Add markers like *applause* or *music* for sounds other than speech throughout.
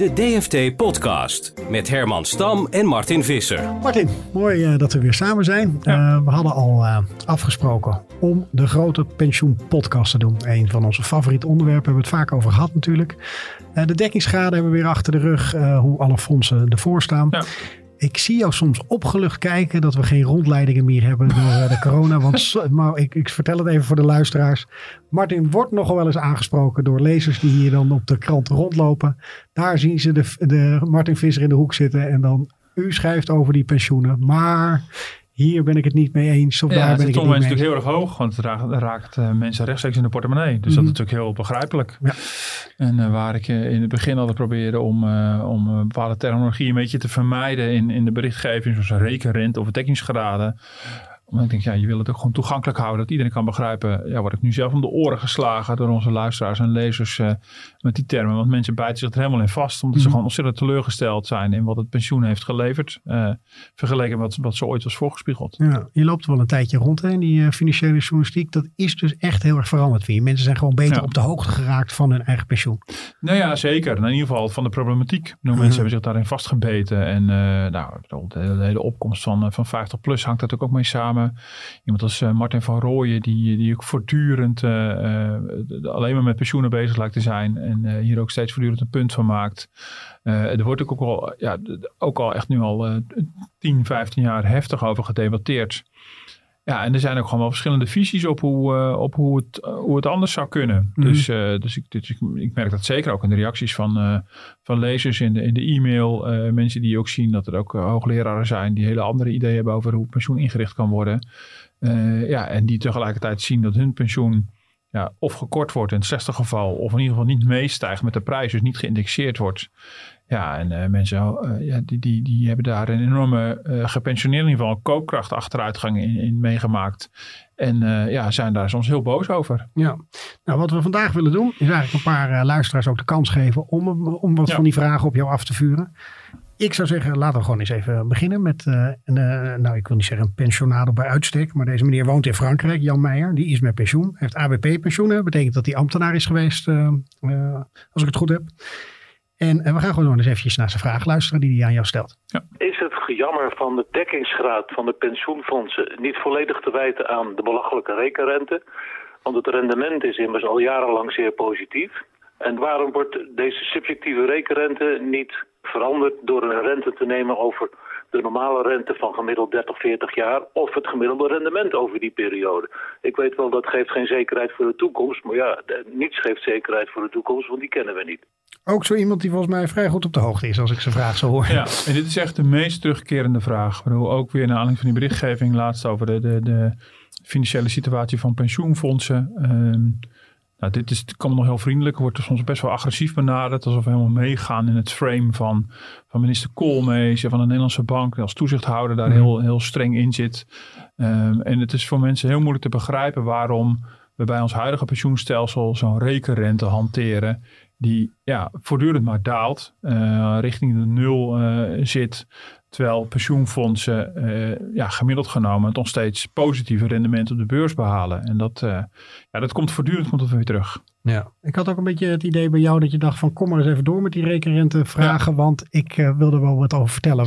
De DFT Podcast met Herman Stam en Martin Visser. Martin, mooi uh, dat we weer samen zijn. Ja. Uh, we hadden al uh, afgesproken om de grote pensioenpodcast te doen. Een van onze favoriete onderwerpen hebben we het vaak over gehad natuurlijk. de dekkingsgraden hebben we weer achter de rug, hoe alle fondsen ervoor staan. Ja. Ik zie jou soms opgelucht kijken dat we geen rondleidingen meer hebben door de corona. Want *laughs* maar ik, ik vertel het even voor de luisteraars. Martin wordt nogal wel eens aangesproken door lezers die hier dan op de krant rondlopen. Daar zien ze de, de Martin Visser in de hoek zitten en dan u schrijft over die pensioenen. Maar hier ben ik het niet mee eens. Of ja, daar ben ik het niet mee eens. is natuurlijk heel erg hoog, want het raakt, raakt uh, mensen rechtstreeks in de portemonnee. Dus mm -hmm. dat is natuurlijk heel begrijpelijk. Ja. En uh, waar ik uh, in het begin altijd probeerde om, om bepaalde terminologie een beetje te vermijden in, in de berichtgeving, zoals rekenrente of dekkingsgraden omdat ik denk, ja, je wil het ook gewoon toegankelijk houden. Dat iedereen kan begrijpen. Ja, word ik nu zelf om de oren geslagen door onze luisteraars en lezers uh, met die termen. Want mensen bijten zich er helemaal in vast. Omdat mm -hmm. ze gewoon ontzettend teleurgesteld zijn in wat het pensioen heeft geleverd. Uh, vergeleken met wat, wat ze ooit was voorgespiegeld. Ja, je loopt wel een tijdje rond hè, in die uh, financiële journalistiek. Dat is dus echt heel erg veranderd. Je. Mensen zijn gewoon beter ja. op de hoogte geraakt van hun eigen pensioen. Nou ja, zeker. In ieder geval van de problematiek. Nou, mm -hmm. Mensen hebben zich daarin vastgebeten. En nou, de hele opkomst van, van 50 plus hangt natuurlijk ook mee samen. Iemand als uh, Martin van Rooyen, die, die ook voortdurend uh, uh, alleen maar met pensioenen bezig lijkt te zijn. En hier ook steeds voortdurend een punt van maakt. er wordt ook al, ja, ook al echt nu al 10, 15 jaar heftig over gedebatteerd. Ja, en er zijn ook gewoon wel verschillende visies op hoe, uh, op hoe, het, uh, hoe het anders zou kunnen. Mm. Dus, uh, dus, ik, dus ik, ik, merk dat zeker ook in de reacties van, van lezers in de, in de e-mail. mensen die ook zien dat er ook hoogleraren zijn die hele andere ideeën hebben over hoe pensioen ingericht kan worden. ja, en die tegelijkertijd zien dat hun pensioen ja, of gekort wordt in het slechtste geval, of in ieder geval niet meestijgt met de prijs, dus niet geïndexeerd wordt. Ja, en uh, mensen uh, ja, die, die, die hebben daar een enorme uh, ieder geval koopkracht achteruitgang in, in meegemaakt. En ja, zijn daar soms heel boos over. Ja, nou wat we vandaag willen doen is eigenlijk een paar luisteraars ook de kans geven om, om wat ja. van die vragen op jou af te vuren. Ik zou zeggen, laten we gewoon eens even beginnen met, een, nou ik wil niet zeggen een pensionado bij uitstek, maar deze meneer woont in Frankrijk, Jan Meijer, die is met pensioen, heeft ABP-pensioenen, betekent dat hij ambtenaar is geweest, als ik het goed heb. En, en, we gaan gewoon eens eventjes naar zijn vraag luisteren die hij aan jou stelt. Ja. Is het gejammer van de dekkingsgraad van de pensioenfondsen niet volledig te wijten aan de belachelijke rekenrente? Want het rendement is immers al jarenlang zeer positief. En waarom wordt deze subjectieve rekenrente niet veranderd door een rente te nemen over de normale rente van gemiddeld 30, 40 jaar of het gemiddelde rendement over die periode. Ik weet wel dat geeft geen zekerheid voor de toekomst, maar ja, niets geeft zekerheid voor de toekomst, want die kennen we niet. Ook zo iemand die volgens mij vrij goed op de hoogte is, als ik zijn vraag zo hoor. Ja, en dit is echt de meest terugkerende vraag. Bedoel, ook weer naar aanleiding van die berichtgeving laatst over de, de, de financiële situatie van pensioenfondsen. Um, nou, dit is, kan nog heel vriendelijk, wordt er soms best wel agressief benaderd, alsof we helemaal meegaan in het frame van, van minister Koolmees en van de Nederlandse Bank, als toezichthouder daar heel, heel streng in zit. Um, en het is voor mensen heel moeilijk te begrijpen waarom we bij ons huidige pensioenstelsel zo'n rekenrente hanteren die ja, voortdurend maar daalt, uh, richting de nul uh, zit. Terwijl pensioenfondsen uh, ja, gemiddeld genomen nog steeds positieve rendementen op de beurs behalen. En dat, ja, dat komt voortdurend komt dat weer terug. Ja, ik had ook een beetje het idee bij jou dat je dacht van kom maar eens even door met die rekenrente vragen. Ja. Want ik uh, wilde wel wat over vertellen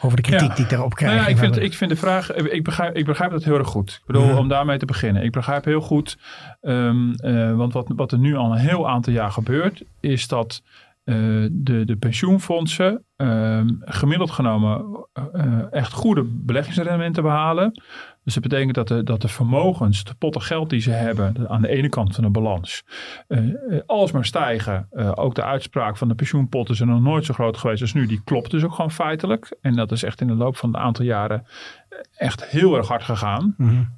over de kritiek ja. die ik daarop krijg. Nou ja, ik, vind, ik vind de vraag, ik begrijp, ik begrijp dat heel erg goed. Ik bedoel, ja. om daarmee te beginnen. Ik begrijp heel goed, um, uh, want wat, wat er nu al een heel aantal jaar gebeurt, is dat de, de pensioenfondsen um, gemiddeld genomen echt goede beleggingsrendementen behalen. Dus dat betekent dat de, dat de vermogens, de potten geld die ze hebben aan de ene kant van de balans, uh, alsmaar stijgen. Ook de uitspraak van de pensioenpotten zijn nog nooit zo groot geweest als nu. Die klopt dus ook gewoon feitelijk. En dat is echt in de loop van een aantal jaren echt heel erg hard gegaan. Mm.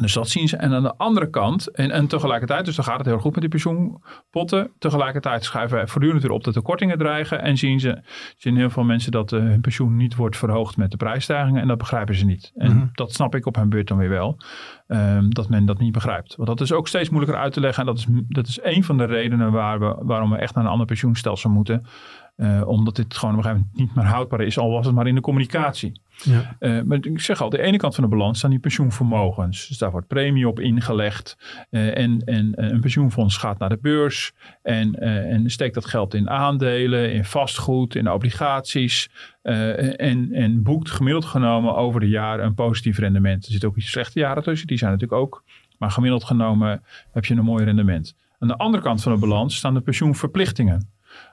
Dus dat zien ze. En aan de andere kant, en, en tegelijkertijd, dus dan gaat het heel goed met die pensioenpotten. Tegelijkertijd schuiven wij voortdurend weer op de tekortingen dreigen. En zien ze, zien heel veel mensen dat uh, hun pensioen niet wordt verhoogd met de prijsstijgingen. En dat begrijpen ze niet. En Mhm. dat snap ik op hun beurt dan weer wel. ehm, dat men dat niet begrijpt. Want dat is ook steeds moeilijker uit te leggen. En dat is, dat is een van de redenen waar we, waarom we echt naar een ander pensioenstelsel moeten. Eh, omdat dit gewoon op een gegeven moment niet meer houdbaar is. Al was het maar in de communicatie. Ja. Eh, maar ik zeg al, de ene kant van de balans staan die pensioenvermogens. Dus daar wordt premie op ingelegd. Eh, en, en eh, een pensioenfonds gaat naar de beurs. En, en steekt dat geld in aandelen, in vastgoed, in obligaties. en, en boekt gemiddeld genomen over de jaren een positief rendement. Er zitten ook iets slechte jaren tussen, die zijn natuurlijk ook. Maar gemiddeld genomen heb je een mooi rendement. Aan de andere kant van de balans staan de pensioenverplichtingen.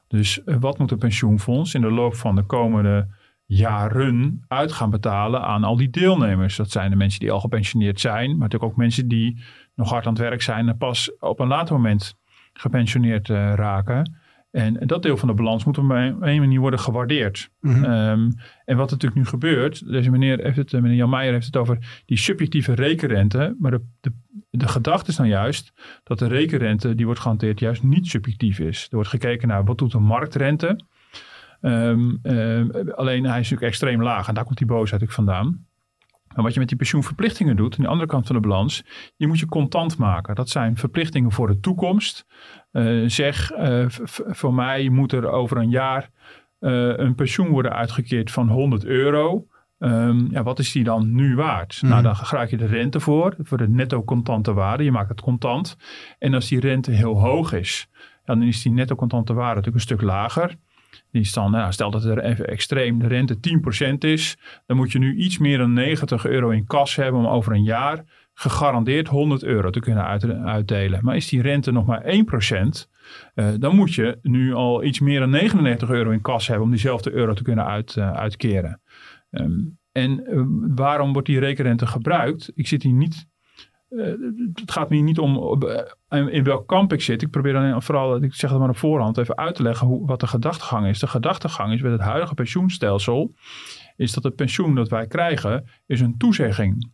Dus wat moet een pensioenfonds in de loop van de komende jaren uit gaan betalen aan al die deelnemers. Dat zijn de mensen die al gepensioneerd zijn, maar natuurlijk ook mensen die nog hard aan het werk zijn en pas op een later moment gepensioneerd eh, raken. En dat deel van de balans moet op een, een manier worden gewaardeerd. Mhm. Ehm, en wat natuurlijk nu gebeurt, deze meneer, heeft het, eh, meneer Jan Meijer heeft het over die subjectieve rekenrente. Maar de, de, de gedachte is nou juist dat de rekenrente die wordt gehanteerd juist niet subjectief is. Er wordt gekeken naar wat doet de marktrente. Ehm, ehm, alleen hij is natuurlijk extreem laag en daar komt die boosheid ook vandaan. Maar wat je met die pensioenverplichtingen doet, aan de andere kant van de balans, die moet je contant maken. Dat zijn verplichtingen voor de toekomst. Eh, zeg, eh, voor mij moet er over een jaar eh, een pensioen worden uitgekeerd van 100 euro. Ehm, ja, wat is die dan nu waard? Nou, dan gebruik je de rente voor, voor de netto contante waarde. Je maakt het contant. En als die rente heel hoog is, dan is die netto contante waarde natuurlijk een stuk lager. Die is dan, nou, stel dat er even extreem de rente 10% is, dan moet je nu iets meer dan 90 euro in kas hebben om over een jaar gegarandeerd 100 euro te kunnen uit- uitdelen. Maar is die rente nog maar 1%, eh, dan moet je nu al iets meer dan 99 euro in kas hebben om diezelfde euro te kunnen uit, eh, uitkeren. Ehm, en eh, waarom wordt die rekenrente gebruikt? Ik zit hier niet. Eh, het gaat me niet om eh, in welk kamp ik zit. Ik probeer dan vooral, ik zeg het maar op voorhand, even uit te leggen hoe, wat de gedachtegang is. De gedachtegang is met het huidige pensioenstelsel, is dat het pensioen dat wij krijgen, is een toezegging.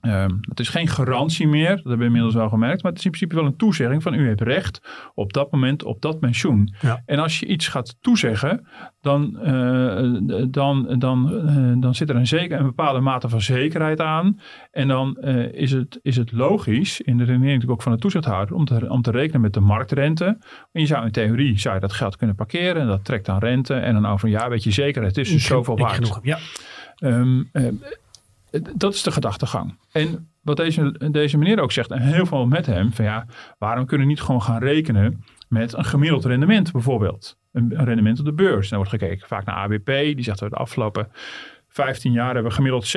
Ehm het is geen garantie meer, dat hebben we inmiddels wel gemerkt, maar het is in principe wel een toezegging van u hebt recht op dat moment op dat pensioen. Ja. En als je iets gaat toezeggen, dan, eh, dan, dan, eh, dan zit er een, zeker, een bepaalde mate van zekerheid aan. En dan eh, is, het, is het logisch, in de redenering natuurlijk ook van de toezichthouder, om te, om te rekenen met de marktrente. En je zou in theorie zou je dat geld kunnen parkeren en dat trekt dan rente. En dan over een jaar weet je zeker, het is dus zoveel waard. genoeg. Ja. Ehm, eh, dat is de gedachtegang. En wat deze, deze meneer ook zegt, en heel veel met hem, van ja, waarom kunnen we niet gewoon gaan rekenen met een gemiddeld rendement bijvoorbeeld? Een, rendement op de beurs. Dan wordt gekeken vaak naar ABP, die zegt dat de afgelopen 15 jaar hebben we gemiddeld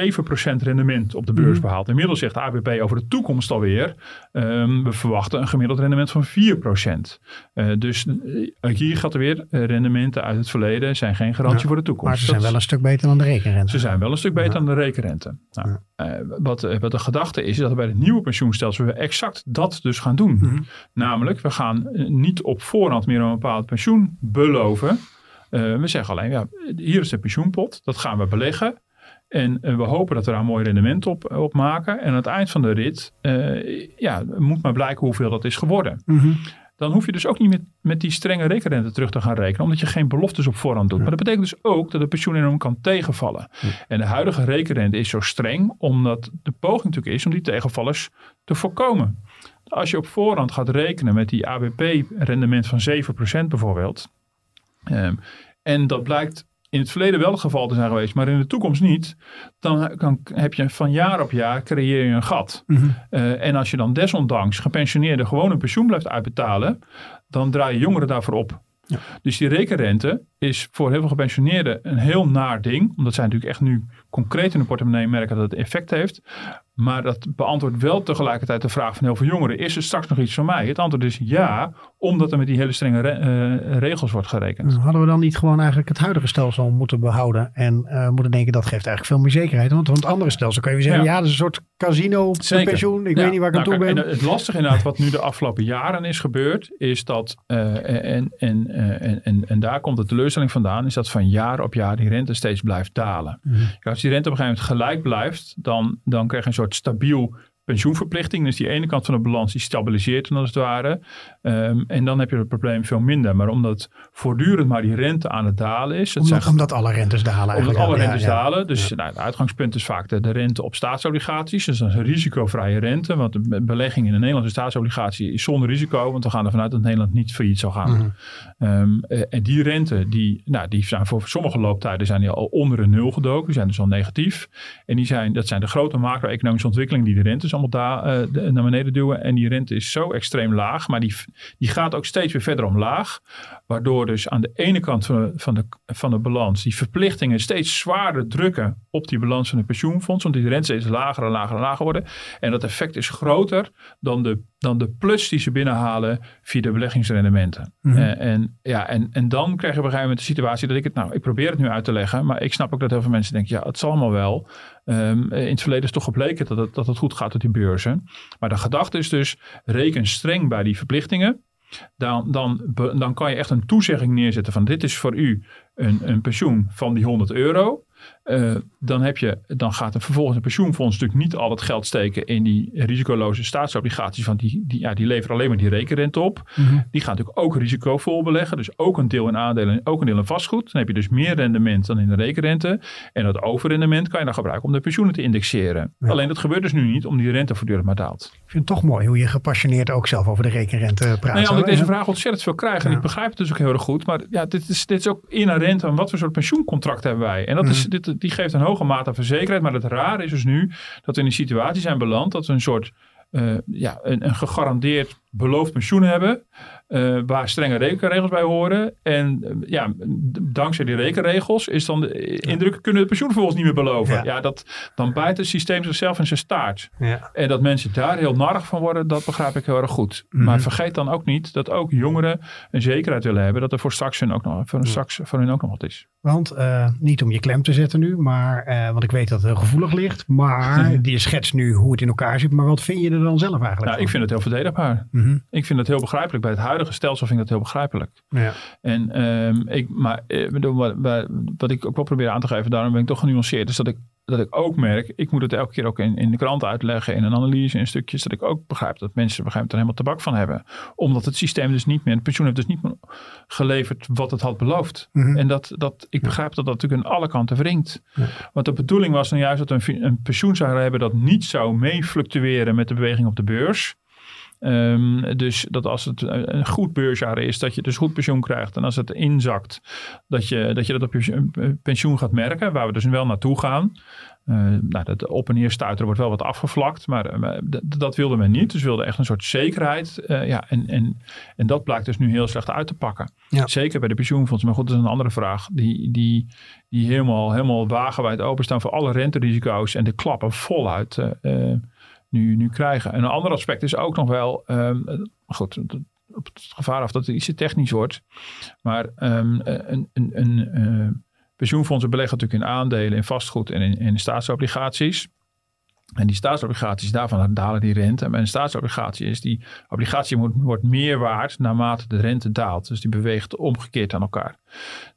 7% rendement op de beurs behaald. Inmiddels zegt de ABP over de toekomst alweer, ehm, we verwachten een gemiddeld rendement van 4%. Eh, dus eh, hier gaat er weer, eh, rendementen uit het verleden zijn geen garantie Ja, voor de toekomst. Maar ze zijn wel een stuk beter dan de rekenrente. ze zijn wel een stuk beter dan de rekenrente. Nou, wat, wat de gedachte is, is dat we bij het nieuwe pensioenstelsel we exact dat dus gaan doen. Mhm. Namelijk, we gaan niet op voorhand meer een bepaald pensioen beloven. Eh, we zeggen alleen, ja, hier is de pensioenpot, dat gaan we beleggen. En eh, we hopen dat we daar een mooi rendement op, op maken. En aan het eind van de rit eh, ja, moet maar blijken hoeveel dat is geworden. Mhm. Dan hoef je dus ook niet met, met die strenge rekenrente terug te gaan rekenen, omdat je geen beloftes op voorhand doet. Maar dat betekent dus ook dat het pensioen enorm kan tegenvallen. En de huidige rekenrente is zo streng, omdat de poging natuurlijk is om die tegenvallers te voorkomen. Als je op voorhand gaat rekenen met die ABP-rendement van 7% bijvoorbeeld, ehm, en dat blijkt in het verleden wel het geval te zijn geweest, maar in de toekomst niet, dan kan, heb je van jaar op jaar creëer je een gat. Mhm. Eh, en als je dan desondanks gepensioneerden gewoon een pensioen blijft uitbetalen, dan draaien jongeren daarvoor op. Dus die rekenrente is voor heel veel gepensioneerden een heel naar ding. Omdat zij natuurlijk echt nu concreet in de portemonnee merken dat het effect heeft. Maar dat beantwoordt wel tegelijkertijd de vraag van heel veel jongeren. Is er straks nog iets van mij? Het antwoord is ja, omdat er met die hele strenge re- eh, regels wordt gerekend. Hadden we dan niet gewoon eigenlijk het huidige stelsel moeten behouden en eh, moeten denken dat geeft eigenlijk veel meer zekerheid. Want het andere stelsel kun je weer zeggen, Ja. ja, dat is een soort casino pensioen. Ik Ja, weet niet waar ik aan nou, toe kijk, ben. En het lastige inderdaad wat nu de afgelopen jaren is gebeurd, is dat, eh, en, en, en, en, daar komt de teleurstelling vandaan, is dat van jaar op jaar die rente steeds blijft dalen. Mhm. Rente op een gegeven moment gelijk blijft, dan, dan krijg je een soort stabiel pensioenverplichting. Dus die ene kant van de balans die stabiliseert dan als het ware. Ehm, en dan heb je het probleem veel minder. Maar omdat voortdurend maar die rente aan het dalen is. Het Omdat, zijn, omdat alle rentes dalen omdat alle Ja, rentes ja. dalen. Dus nou, het uitgangspunt is vaak de, de rente op staatsobligaties. Dus dat is een risicovrije rente. Want de be- belegging in een Nederlandse staatsobligatie is zonder risico. Want we gaan ervan uit dat Nederland niet failliet zal gaan. Mhm. Ehm, eh, en die rente, die, nou, die zijn voor sommige looptijden zijn die al onder een nul gedoken. Die zijn dus al negatief. En die zijn, dat zijn de grote macro-economische ontwikkelingen die de rentes allemaal daar, eh, naar beneden duwen. En die rente is zo extreem laag. Maar die, die gaat ook steeds weer verder omlaag. Waardoor dus aan de ene kant van de, van de, balans die verplichtingen steeds zwaarder drukken op die balans van het pensioenfonds. Want die rente steeds lager en lager en lager worden. En dat effect is groter dan de, dan de plus die ze binnenhalen via de beleggingsrendementen. Mhm. Eh, en, ja, en, en dan krijg je op een gegeven moment de situatie dat ik het, nou, ik probeer het nu uit te leggen, maar ik snap ook dat heel veel mensen denken, ja, het zal allemaal wel. Ehm, in het verleden is toch gebleken dat het, dat het goed gaat met die beurzen. Maar de gedachte is dus, reken streng bij die verplichtingen. Dan, dan, dan kan je echt een toezegging neerzetten van dit is voor u een, een pensioen van die 100 euro. Eh, dan, heb je, dan gaat er vervolgens een pensioenfonds natuurlijk niet al het geld steken in die risicoloze staatsobligaties. Want die, die, ja, die leveren alleen maar die rekenrente op. Mhm. Die gaan natuurlijk ook risicovol beleggen. Dus ook een deel in aandelen en ook een deel in vastgoed. Dan heb je dus meer rendement dan in de rekenrente. En dat overrendement kan je dan gebruiken om de pensioenen te indexeren. Ja. Alleen dat gebeurt dus nu niet, omdat die rente voortdurend maar daalt. Ik vind het toch mooi hoe je gepassioneerd ook zelf over de rekenrente praat. Nee, omdat ik deze vraag ontzettend veel krijg. En Ja. ik begrijp het dus ook heel erg goed. Maar ja, dit is, dit is ook inherent aan wat voor soort pensioencontract hebben wij. En dat is, Mhm. Die geeft een hoge mate aan verzekerheid. Maar het rare is dus nu dat we in een situatie zijn beland. Dat we een soort eh, ja, een, een gegarandeerd beloofd pensioen hebben. Eh, waar strenge rekenregels bij horen. En eh, ja, dankzij die rekenregels is dan de indruk, kunnen pensioen vervolgens niet meer beloven. Ja. Ja, dat, dan bijt het systeem zichzelf in zijn staart. Ja. En dat mensen daar heel narig van worden, dat begrijp ik heel erg goed. Mhm. Maar vergeet dan ook niet dat ook jongeren een zekerheid willen hebben dat er voor straks hun ook nog, voor hun, straks, voor hun ook nog wat is. Want eh, niet om je klem te zetten nu, maar, eh, want ik weet dat het heel gevoelig ligt. Maar *laughs* die schetst nu hoe het in elkaar zit. Maar wat vind je er dan zelf eigenlijk Nou, ik van? vind het heel verdedigbaar. Mhm. Ik vind het heel begrijpelijk. Bij het huidige stelsel vind ik dat heel begrijpelijk. ja. En ehm, ik, maar eh, wat, wat- ik ook wel probeer aan te geven, daarom ben ik toch genuanceerd, is dat ik, dat ik ook merk, ik moet het elke keer ook in, in de krant uitleggen, in een analyse, in stukjes, dat ik ook begrijp dat mensen moment er helemaal tabak van hebben. Omdat het systeem dus niet meer, het pensioen heeft dus niet meer geleverd wat het had beloofd. Mhm. En dat, dat, ik begrijp dat dat natuurlijk aan alle kanten wringt. Ja. Want de bedoeling was dan juist dat we een, een pensioen zouden hebben dat niet zou mee fluctueren met de beweging op de beurs. Ehm, dus dat als het een goed beursjaar is, dat je dus goed pensioen krijgt. En als het inzakt, dat je dat, je dat op je eh, pensioen gaat merken, waar we dus wel naartoe gaan. Eh, nou, dat op en wordt wel wat afgevlakt, maar eh, maar dat wilden men niet. Dus we wilden echt een soort zekerheid. eh, ja, en, en, en dat blijkt dus nu heel slecht uit te pakken. Ja. Zeker bij de pensioenfondsen. Maar goed, dat is een andere vraag. Die, die, die helemaal, helemaal wagenwijd openstaan voor alle renterisico's en de klappen voluit eh, eh, nu, nu krijgen. En een ander aspect is ook nog wel, ehm, eh, goed, op het gevaar af dat het iets te technisch wordt. Maar ehm, een, een, een eh, pensioenfondsen beleggen natuurlijk in aandelen, in vastgoed en in, in staatsobligaties. En die staatsobligaties, daarvan dalen die rente. Maar een staatsobligatie is die obligatie moet, wordt meer waard naarmate de rente daalt. Dus die beweegt omgekeerd aan elkaar.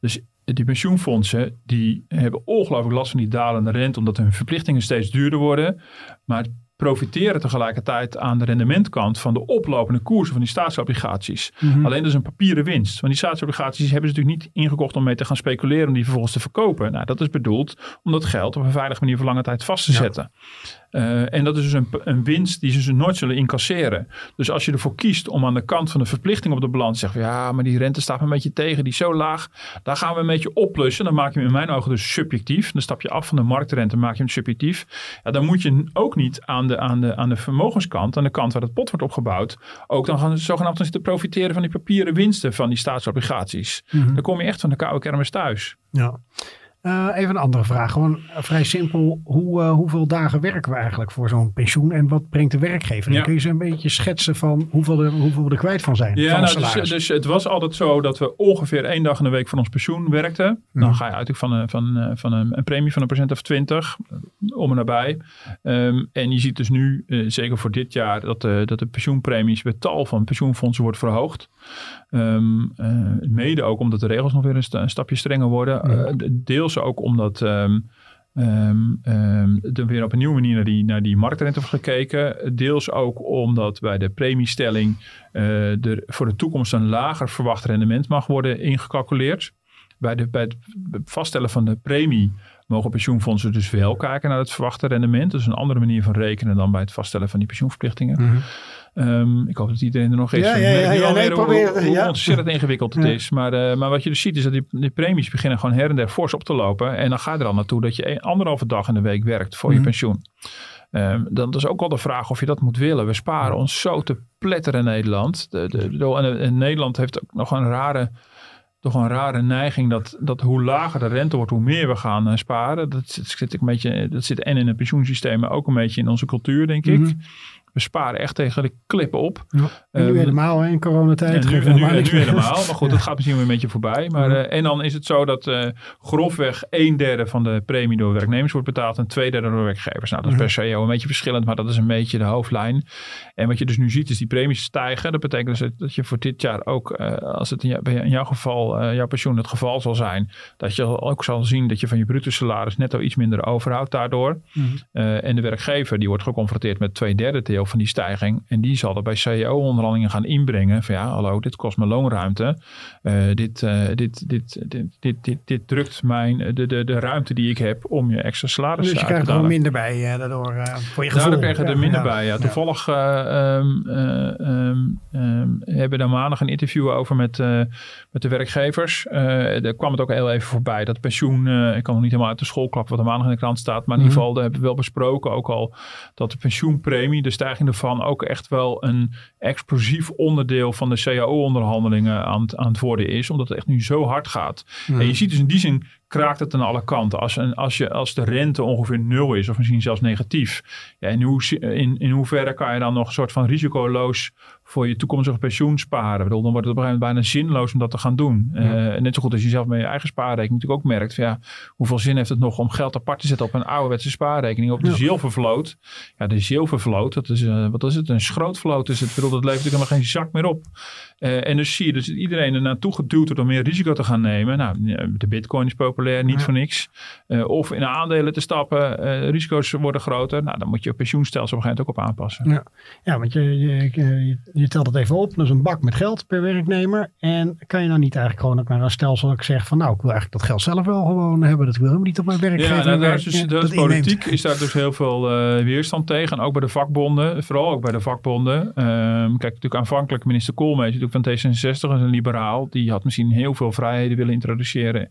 Dus die pensioenfondsen die hebben ongelooflijk last van die dalende rente, omdat hun verplichtingen steeds duurder worden. Maar profiteren tegelijkertijd aan de rendementkant van de oplopende koersen van die staatsobligaties. Mhm. Alleen dat is een papieren winst. Want die staatsobligaties hebben ze natuurlijk niet ingekocht om mee te gaan speculeren om die vervolgens te verkopen. Nou, dat is bedoeld om dat geld op een veilige manier voor lange tijd vast te Ja. zetten. Eh, en dat is dus een, een winst die ze dus nooit zullen incasseren. Dus als je ervoor kiest om aan de kant van de verplichting op de balans te zeggen: ja, maar die rente staat me een beetje tegen, die is zo laag. Daar gaan we een beetje opplussen. Dan maak je hem in mijn ogen dus subjectief. Dan stap je af van de marktrente, maak je hem subjectief. Ja, dan moet je ook niet aan de, aan, de, aan de vermogenskant, aan de kant waar het pot wordt opgebouwd, ook dan gaan zogenaamd zitten profiteren van die papieren winsten van die staatsobligaties. Mhm. Dan kom je echt van de koude kermis thuis. Ja. Eh, even een andere vraag. Gewoon eh, vrij simpel. Hoe, eh, hoeveel dagen werken we eigenlijk voor zo'n pensioen? En wat brengt de werkgever? Ja. Kun je ze een beetje schetsen van hoeveel, hoeveel we er kwijt van zijn? Ja, van nou, dus, dus het was altijd zo dat we ongeveer één dag in de week voor ons pensioen werkten. Dan ga je uit van, een, van, een- van een, een premie van een procent of twintig, eh, om en nabij. Ehm, en je ziet dus nu, eh, zeker voor dit jaar, dat de, dat de pensioenpremies bij tal van pensioenfondsen wordt verhoogd. Ehm, eh, mede ook omdat de regels nog weer een, een stapje strenger worden. Ja. Eh, deels ook omdat... ehm, ehm, ehm, er weer op een nieuwe manier naar die, naar die marktrente wordt gekeken. Deels ook omdat bij de premiestelling uh, er voor de toekomst een lager verwacht rendement mag worden ingecalculeerd. Bij, de, bij het vaststellen van de premie mogen pensioenfondsen dus wel kijken naar het verwachte rendement. Dus een andere manier van rekenen dan bij het vaststellen van die pensioenverplichtingen. Mhm. Um, ik hoop dat iedereen er nog is. Ja, ja, ja, ja nee, probeer, hoe, hoe ontzettend ingewikkeld het is. Maar, uh, maar wat je dus ziet is dat die, die, premies beginnen gewoon her en der fors op te lopen. En dan ga je er al naartoe dat je een, anderhalve dag in de week werkt voor mm -hmm. je pensioen. Um, dan is ook al de vraag of je dat moet willen. We sparen ons zo te pletteren in Nederland. De, de, de, en, en Nederland heeft ook nog een rare toch een rare neiging dat, dat hoe lager de rente wordt, hoe meer we gaan uh, sparen. Dat zit, een beetje, dat zit en in het pensioensysteem, maar ook een beetje in onze cultuur, denk ik. Mm -hmm. We sparen echt tegen de klippen op. Ja. En nu um, helemaal in coronatijd. En nu, en nu, en nu helemaal. Maar goed, ja. dat gaat misschien weer een beetje voorbij. Maar, uh, en dan is het zo dat uh, grofweg een derde van de premie door werknemers wordt betaald en twee derde door werkgevers. Nou, dat is per CEO een beetje verschillend, maar dat is een beetje de hoofdlijn. En wat je dus nu ziet is die premies stijgen. Dat betekent dus dat je voor dit jaar ook, uh, als het in, jou, in jouw geval, jouw pensioen het geval zal zijn, dat je ook zal zien dat je van je bruto salaris netto iets minder overhoudt daardoor. Mm -hmm. en de werkgever die wordt geconfronteerd met twee derde deel van die stijging. En die zal er bij CEO-onderhandelingen gaan inbrengen. Van ja, hallo, dit kost me loonruimte. Dit, uh, dit, dit, dit, dit, dit, dit, drukt mijn, de, de, de ruimte die ik heb om je extra salaris dus te Dus je krijgt er gewoon minder bij daardoor, voor je gevoel. Daardoor krijg je er minder bij, ja. Toevallig um, um, um, hebben we daar maandag een interview over met, met de werkgevers. daar kwam het ook heel even voorbij. Dat pensioen, ik kan nog niet helemaal uit de school klappen wat er maandag in de krant staat. Maar in ieder geval, daar hebben we wel besproken ook al dat de pensioenpremie, de stijging ervan ook echt wel een explosief onderdeel van de CAO-onderhandelingen aan, aan het worden is. Omdat het echt nu zo hard gaat. Mm. En je ziet dus in die zin kraakt het aan alle kanten. Als, een, als, je, als de rente ongeveer nul is, of misschien zelfs negatief. Ja, in, hoe, in, in hoeverre kan je dan nog een soort van risicoloos voor je toekomstige pensioen sparen? Bedoel, dan wordt het op een gegeven moment bijna zinloos om dat te gaan doen. Ja. Uh, net zo goed als je zelf met je eigen spaarrekening natuurlijk ook merkt. Van, ja, hoeveel zin heeft het nog om geld apart te zetten op een ouderwetse spaarrekening? Op de ja. zilvervloot. Ja, de zilvervloot, dat is, uh, wat is het? Een schrootvloot is het. Bedoel, dat levert natuurlijk helemaal geen zak meer op. Uh, en dus zie je dus iedereen er naartoe geduwd wordt om meer risico te gaan nemen. Nou, de bitcoin is populair, niet ja. voor niks. Of in aandelen te stappen, risico's worden groter. Nou, dan moet je pensioenstelsel op een gegeven moment ook op aanpassen. Ja, ja want je, je, je, je telt het even op. Dat is een bak met geld per werknemer. En kan je nou niet eigenlijk gewoon ook naar een stelsel dat ik zeg van nou, ik wil eigenlijk dat geld zelf wel gewoon hebben. Dat wil helemaal niet op mijn werkgever. Ja, nou, daar is dus, dat politiek is daar dus heel veel weerstand tegen. En ook bij de vakbonden, vooral ook bij de vakbonden. Um, kijk, natuurlijk aanvankelijk minister Koolmees van D66 is een liberaal. Die had misschien heel veel vrijheden willen introduceren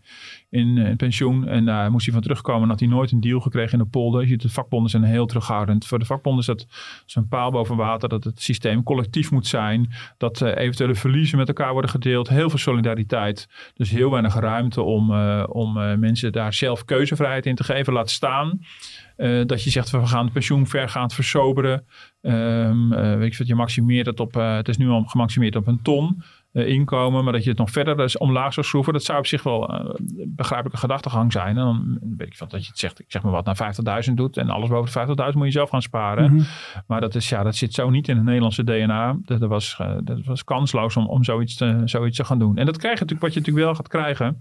in, in pensioen. En daar moest hij van terugkomen. En had hij nooit een deal gekregen in de polder. Je ziet, de vakbonden zijn heel terughoudend. Voor de vakbonden is dat een paal boven water. Dat het systeem collectief moet zijn. Dat uh, eventuele verliezen met elkaar worden gedeeld. Heel veel solidariteit. Dus heel weinig ruimte om, uh, om mensen daar zelf keuzevrijheid in te geven. Laat staan. Dat je zegt, we gaan het pensioen vergaand versoberen. Um, weet je je maximeert het op, het is nu al gemaximeerd op een ton inkomen, maar dat je het nog verder dus omlaag zou schroeven, dat zou op zich wel begrijpelijke gedachtegang zijn. En dan weet ik van dat je het zegt, ik zeg maar wat, naar 50.000 doet en alles boven de 50.000 moet je zelf gaan sparen. Mm -hmm. Maar dat, is, ja, dat zit zo niet in het Nederlandse DNA. Dat, dat, was, dat was kansloos om, om zoiets, te, zoiets te gaan doen. En dat krijg je natuurlijk, wat je natuurlijk wel gaat krijgen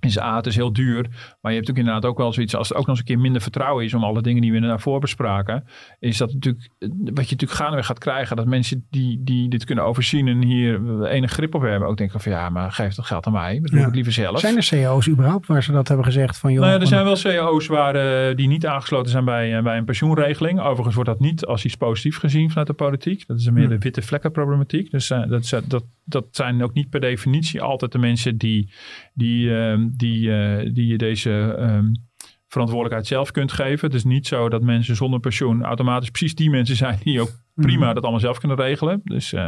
is A, het is heel duur. Maar je hebt ook inderdaad ook wel zoiets, als er ook nog eens een keer minder vertrouwen is om alle dingen die we daarvoor bespraken, is dat natuurlijk, wat je natuurlijk gaandeweg gaat krijgen, dat mensen die, die dit kunnen overzien en hier enig grip op hebben, ook denken van ja, maar geef dat geld aan mij, dat doe ik liever zelf. Zijn er CEO's überhaupt waar ze dat hebben gezegd van joh? Nou ja, er zijn wel CEO's waar, uh, die niet aangesloten zijn bij, uh, bij een pensioenregeling. Overigens wordt dat niet als iets positief gezien vanuit de politiek. Dat is meer de witte vlekken problematiek. Dus uh, dat, dat, dat zijn ook niet per definitie altijd de mensen die, die die, uh, die je deze um, verantwoordelijkheid zelf kunt geven. Het is niet zo dat mensen zonder pensioen automatisch precies die mensen zijn die ook prima mm. dat allemaal zelf kunnen regelen. Dus uh,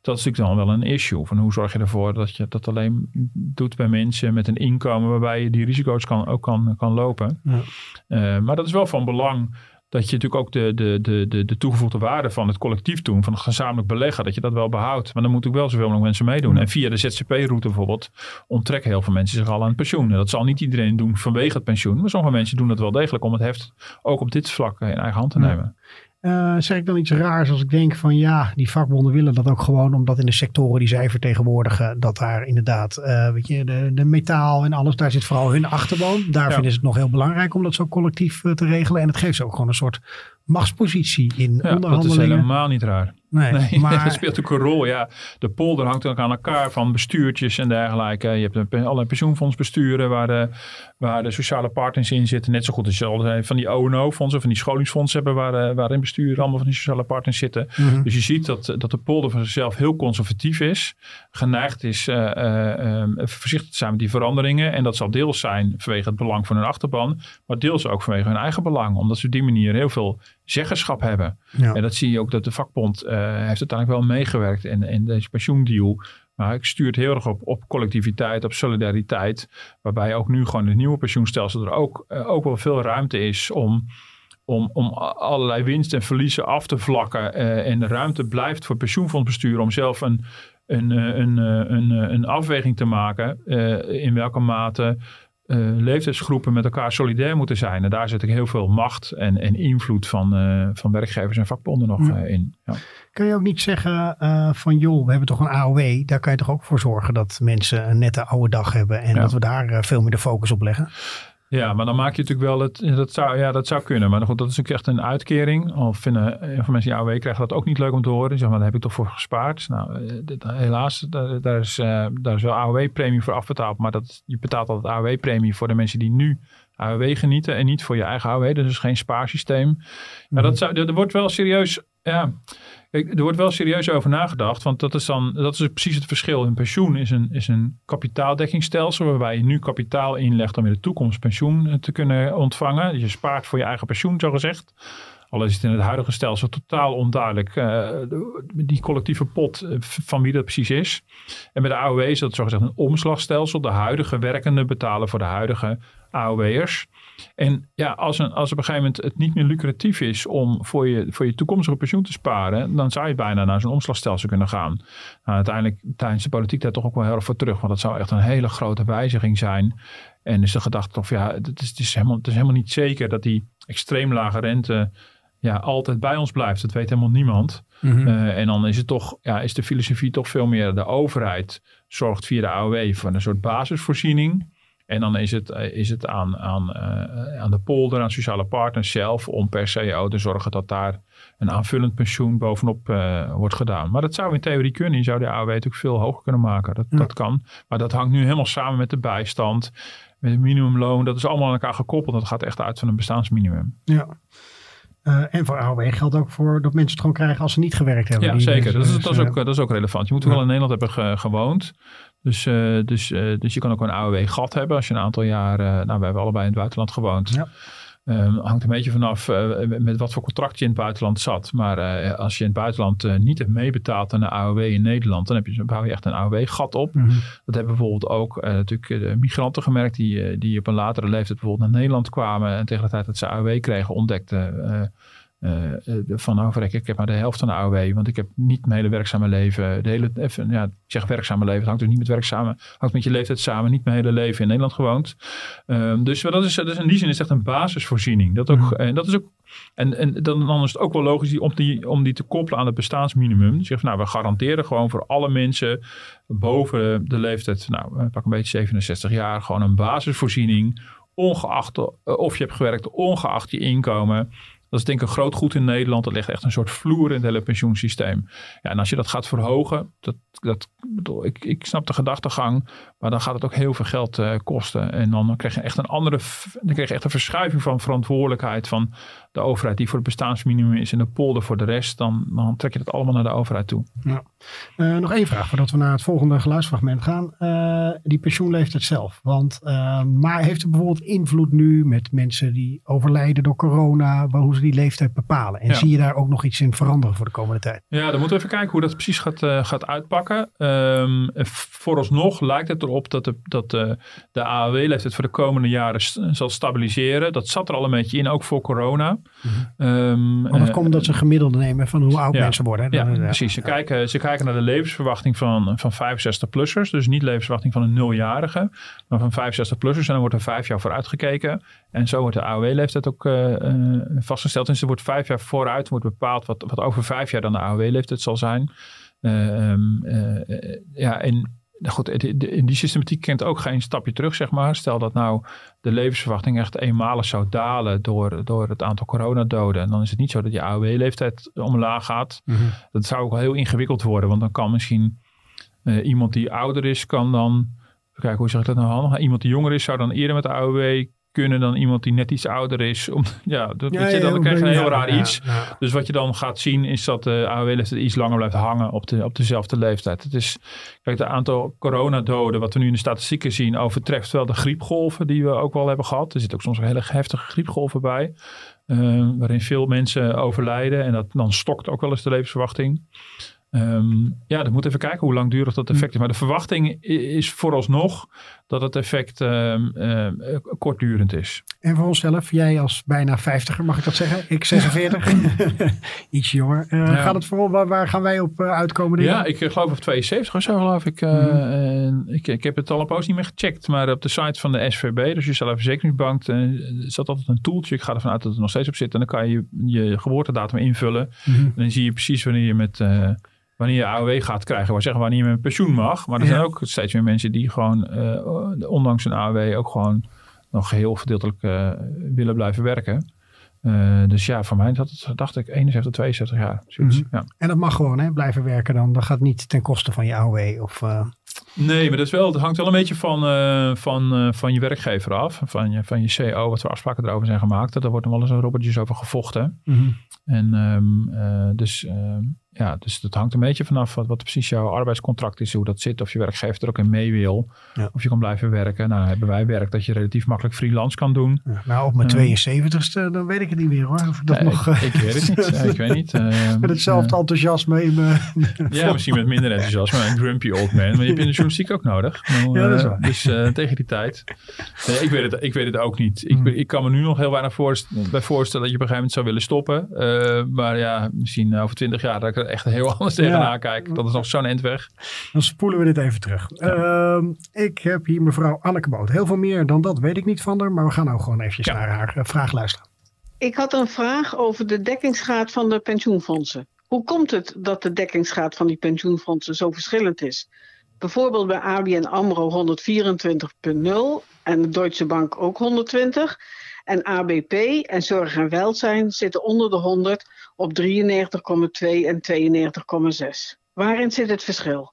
dat is natuurlijk dan wel een issue. Van hoe zorg je ervoor dat je dat alleen doet bij mensen met een inkomen waarbij je die risico's kan, ook kan, kan lopen. Ja. Uh, maar dat is wel van belang dat je natuurlijk ook de, de, de, de, de toegevoegde waarde van het collectief doen, van het gezamenlijk beleggen, dat je dat wel behoudt. Maar dan moeten ook wel zoveel mogelijk mensen meedoen. En via de ZZP-route bijvoorbeeld onttrekken heel veel mensen zich al aan het pensioen. En dat zal niet iedereen doen vanwege het pensioen, maar sommige mensen doen dat wel degelijk om het heft ook op dit vlak in eigen hand te nemen. Uh, zeg ik dan iets raars als ik denk van ja, die vakbonden willen dat ook gewoon omdat in de sectoren die zij vertegenwoordigen, dat daar inderdaad, uh, weet je, de, de metaal en alles, daar zit vooral hun achterban. Daar vinden ze het nog heel belangrijk om dat zo collectief uh, te regelen. En het geeft ze ook gewoon een soort machtspositie in ja, onderhandelingen. Dat is helemaal niet raar. Nee, nee *laughs* maar... dat speelt ook een rol. Ja, de polder hangt ook aan elkaar van bestuurtjes en dergelijke. Je hebt een, allerlei pensioenfondsbesturen waar de, waar de sociale partners in zitten. Net zo goed als je van die ONO-fondsen, van die scholingsfondsen hebben waar, waarin bestuur allemaal van die sociale partners zitten. Mhm. Dus je ziet dat, dat de polder van zichzelf heel conservatief is. Geneigd is uh, uh, voorzichtig te zijn met die veranderingen. En dat zal deels zijn vanwege het belang van hun achterban. Maar deels ook vanwege hun eigen belang. Omdat ze op die manier heel veel zeggenschap hebben. En dat zie je ook dat de vakbond uh, heeft uiteindelijk wel meegewerkt in, in deze pensioendeal. Maar ik stuur het heel erg op, op collectiviteit, op solidariteit. Waarbij ook nu gewoon het nieuwe pensioenstelsel er ook, uh, ook wel veel ruimte is om, om, om allerlei winst en verliezen af te vlakken. Uh, en de ruimte blijft voor pensioenfondsbestuur om zelf een, een, een, een, een, afweging te maken. in welke mate leeftijdsgroepen met elkaar solidair moeten zijn. En daar zit ik heel veel macht en, en invloed van, uh, van werkgevers en vakbonden nog uh, in. Ja. Kun je ook niet zeggen van joh, we hebben toch een AOW. Daar kan je toch ook voor zorgen dat mensen een nette oude dag hebben. En dat we daar veel meer de focus op leggen. Ja, maar dan maak je natuurlijk wel het. Dat zou, ja, dat zou kunnen. Maar goed, dat is natuurlijk echt een uitkering. Al vinden heel veel mensen die AOW krijgen dat ook niet leuk om te horen. Zeg maar, daar heb ik toch voor gespaard. Nou, eh, dit, helaas, daar, daar, is, uh, daar is wel AOW-premie voor afbetaald. Maar dat, je betaalt altijd AOW-premie voor de mensen die nu AOW genieten. En niet voor je eigen AOW. Dus is geen spaarsysteem. Maar dat zou, er wordt wel serieus. Ja, er wordt wel serieus over nagedacht, want dat is dan dat is precies het verschil. Een pensioen is een, is een kapitaaldekkingsstelsel waarbij je nu kapitaal inlegt om in de toekomst pensioen te kunnen ontvangen. Je spaart voor je eigen pensioen, zo gezegd. Al is het in het huidige stelsel totaal onduidelijk, uh, die collectieve pot eh, van wie dat precies is. En bij de AOW is dat zogezegd een omslagstelsel. De huidige werkenden betalen voor de huidige AOW'ers. En ja, als, een, als op een gegeven moment het niet meer lucratief is om voor je, voor je toekomstige pensioen te sparen, dan zou je bijna naar zo'n omslagstelsel kunnen gaan. Nou, uiteindelijk tijdens de politiek daar toch ook wel heel erg voor terug, want dat zou echt een hele grote wijziging zijn. En is de gedachte of ja, het is, het is, helemaal, het is helemaal niet zeker dat die extreem lage rente ja, altijd bij ons blijft. Dat weet helemaal niemand. Mm en dan is het toch, ja, is de filosofie toch veel meer de overheid zorgt via de AOW voor een soort basisvoorziening. En dan is het, eh, is het aan, aan, uh, aan de polder, aan sociale partners zelf, om per se te zorgen dat daar een aanvullend pensioen bovenop uh, wordt gedaan. Maar dat zou in theorie kunnen. Je zou de AOW natuurlijk veel hoger kunnen maken. Dat, dat kan. Maar dat hangt nu helemaal samen met de bijstand, met het minimumloon. Dat is allemaal aan elkaar gekoppeld. Dat gaat echt uit van een bestaansminimum. Ja. Uh, en voor AOW geldt ook voor dat mensen het gewoon krijgen als ze niet gewerkt hebben. Ja, zeker. Dat, is, dat, is ook, dat is ook relevant. Je moet wel in Nederland hebben ge, gewoond. Dus, uh, dus, dus je kan ook een AOW-gat hebben als je een aantal jaar... nou, we hebben allebei in het buitenland gewoond. Ja. Um, hangt een beetje vanaf uh, met wat voor contract je in het buitenland zat. Maar uh, als je in het buitenland uh, niet hebt meebetaald aan de AOW in Nederland, dan, heb je, bouw je echt een AOW-gat op. Mm -hmm. Dat hebben bijvoorbeeld ook natuurlijk de migranten gemerkt die, die op een latere leeftijd bijvoorbeeld naar Nederland kwamen en tegen de tijd dat ze AOW kregen ontdekten uh, van overrek, ik heb maar de helft van de AOW, want ik heb niet mijn hele werkzame leven, de hele, even, ja, ik zeg werkzame leven, het hangt dus niet met werk samen, hangt met je leeftijd samen, niet mijn hele leven in Nederland gewoond. Um, dus dat is, dat is in die zin is echt een basisvoorziening. Dat ook, mm. En dat is ook, en, en dan, dan is het ook wel logisch die, om, die, om die te koppelen aan het bestaansminimum. Zeg van, nou, we garanderen gewoon voor alle mensen boven de leeftijd, nou, pak een beetje 67 jaar, gewoon een basisvoorziening, ongeacht of je hebt gewerkt, ongeacht je inkomen. Dat is denk ik een groot goed in Nederland. Dat ligt echt een soort vloer in het hele pensioensysteem. Ja, en als je dat gaat verhogen, dat, dat, ik, ik snap de gedachtegang, maar dan gaat het ook heel veel geld uh, kosten. En dan krijg je echt een andere, dan krijg je echt een verschuiving van verantwoordelijkheid van de overheid die voor het bestaansminimum is en de polder voor de rest. Dan, dan trek je dat allemaal naar de overheid toe. Ja. Uh, nog één vraag voordat we naar het volgende geluidsfragment gaan. Uh, die pensioenleeftijd zelf. Want, maar heeft het bijvoorbeeld invloed nu met mensen die overlijden door corona, hoe ze die leeftijd bepalen? En ja. zie je daar ook nog iets in veranderen voor de komende tijd? Ja, dan moeten we even kijken hoe dat precies gaat, gaat uitpakken. Um, vooralsnog lijkt het erop dat de, dat de, de AOW-leeftijd voor de komende jaren zal stabiliseren. Dat zat er al een beetje in, ook voor corona. -hmm. um, Want dat uh, komt omdat ze gemiddelde nemen van hoe oud ja, mensen worden. Ja, ja precies. Ze, kijken, ze kijken naar de levensverwachting van, van 65-plussers. Dus niet levensverwachting van een nuljarige, maar van 65-plussers. En dan wordt er vijf jaar voor uitgekeken. En zo wordt de AOW-leeftijd ook uh, vastgesteld vastgesteld. Dus er wordt vijf jaar vooruit wordt bepaald wat, wat over vijf jaar dan de AOW-leeftijd zal zijn. Uh, ja, en nou goed, in die systematiek kent ook geen stapje terug, zeg maar. Stel dat nou de levensverwachting echt eenmalig zou dalen door, door het aantal coronadoden. En dan is het niet zo dat je AOW-leeftijd omlaag gaat. Mhm. Dat zou ook wel heel ingewikkeld worden, want dan kan misschien uh, iemand die ouder is, kan dan, kijk hoe zeg ik dat nou handig? Iemand die jonger is, zou dan eerder met de AOW kunnen dan iemand die net iets ouder is. Om, *laughs* ja, dat, ja, je, dan krijg je een heel raar iets. Dus wat je dan gaat zien is dat de AOW-leeftijd iets langer blijft hangen op, de, op dezelfde leeftijd. Het is, kijk, het aantal coronadoden wat we nu in de statistieken zien overtreft wel de griepgolven die we ook wel hebben gehad. Er zit ook soms hele heftige griepgolven bij. Uh, waarin veel mensen overlijden en dat, dan stokt ook wel eens de levensverwachting. Um, ja, dan moet even kijken hoe langdurig dat effect is. Maar de verwachting is vooralsnog dat het effect um, uh, kortdurend is. En voor onszelf, jij als bijna vijftiger, mag ik dat zeggen? Ik 46, *laughs* iets jonger. Uh, Gaat het vooral, waar, waar, gaan wij op uh, uitkomen? Ja, ik geloof op 72 of zo geloof ik. Mm -hmm. ik. Ik heb het al een poos niet meer gecheckt, maar op de site van de SVB, dus je Verzekeringsbank, zat altijd een toeltje. Ik ga ervan uit dat het er nog steeds op zit. En dan kan je je geboortedatum invullen. Mm -hmm. En dan zie je precies wanneer je met wanneer je AOW gaat krijgen. Waar zeggen wanneer je met pensioen mag. Maar er zijn ook steeds meer mensen die gewoon, uh, ondanks een AOW, ook gewoon nog heel verdeeltelijk uh, willen blijven werken. Uh, dus ja, voor mij dat het, dacht ik 71, 72 jaar. Mm -hmm. ja. En dat mag gewoon, hè? blijven werken dan. Dat gaat niet ten koste van je AOW of... Nee, maar dat is wel, het hangt wel een beetje van, uh, van, uh, van je werkgever af. Van je, van je CO, wat voor afspraken erover zijn gemaakt. Daar wordt nog wel eens een robbertjes over gevochten. Mm -hmm. En um, uh, dus ehm, ja, dus dat hangt een beetje vanaf wat, wat precies jouw arbeidscontract is, hoe dat zit, of je werkgever er ook in mee wil, ja. of je kan blijven werken. Nou, hebben wij werk dat je relatief makkelijk freelance kan doen. Ja, nou, op mijn uh, 72ste, dan weet ik het niet meer hoor. Of dat nee, nog, ik, ik, weet het niet. *laughs* ik weet niet. Uh, met hetzelfde uh, enthousiasme in ja, misschien met minder enthousiasme. Een grumpy old man. Maar je hebt in de journalistiek ook nodig. Ja, dat is waar. Dus tegen die tijd. Nee, ik, weet het, ik weet het ook niet. Ik, mm. ik kan me nu nog heel weinig voorstellen, bij voorstellen dat je op een gegeven moment zou willen stoppen. maar ja, misschien over twintig jaar dat ik echt heel anders tegenaan ja. kijken. Dat is nog zo'n endweg. Dan spoelen we dit even terug. Ja. Uh, ik heb hier mevrouw Anneke Boot. Heel veel meer dan dat weet ik niet van haar. Maar we gaan nou gewoon eventjes ja. naar haar uh, vraag luisteren. Ik had een vraag over de dekkingsgraad van de pensioenfondsen. Hoe komt het dat de dekkingsgraad van die pensioenfondsen zo verschillend is? Bijvoorbeeld bij ABN AMRO 124,0 en de Deutsche Bank ook 120. En ABP en Zorg en Welzijn zitten onder de 100 op 93,2 en 92,6. Waarin zit het verschil?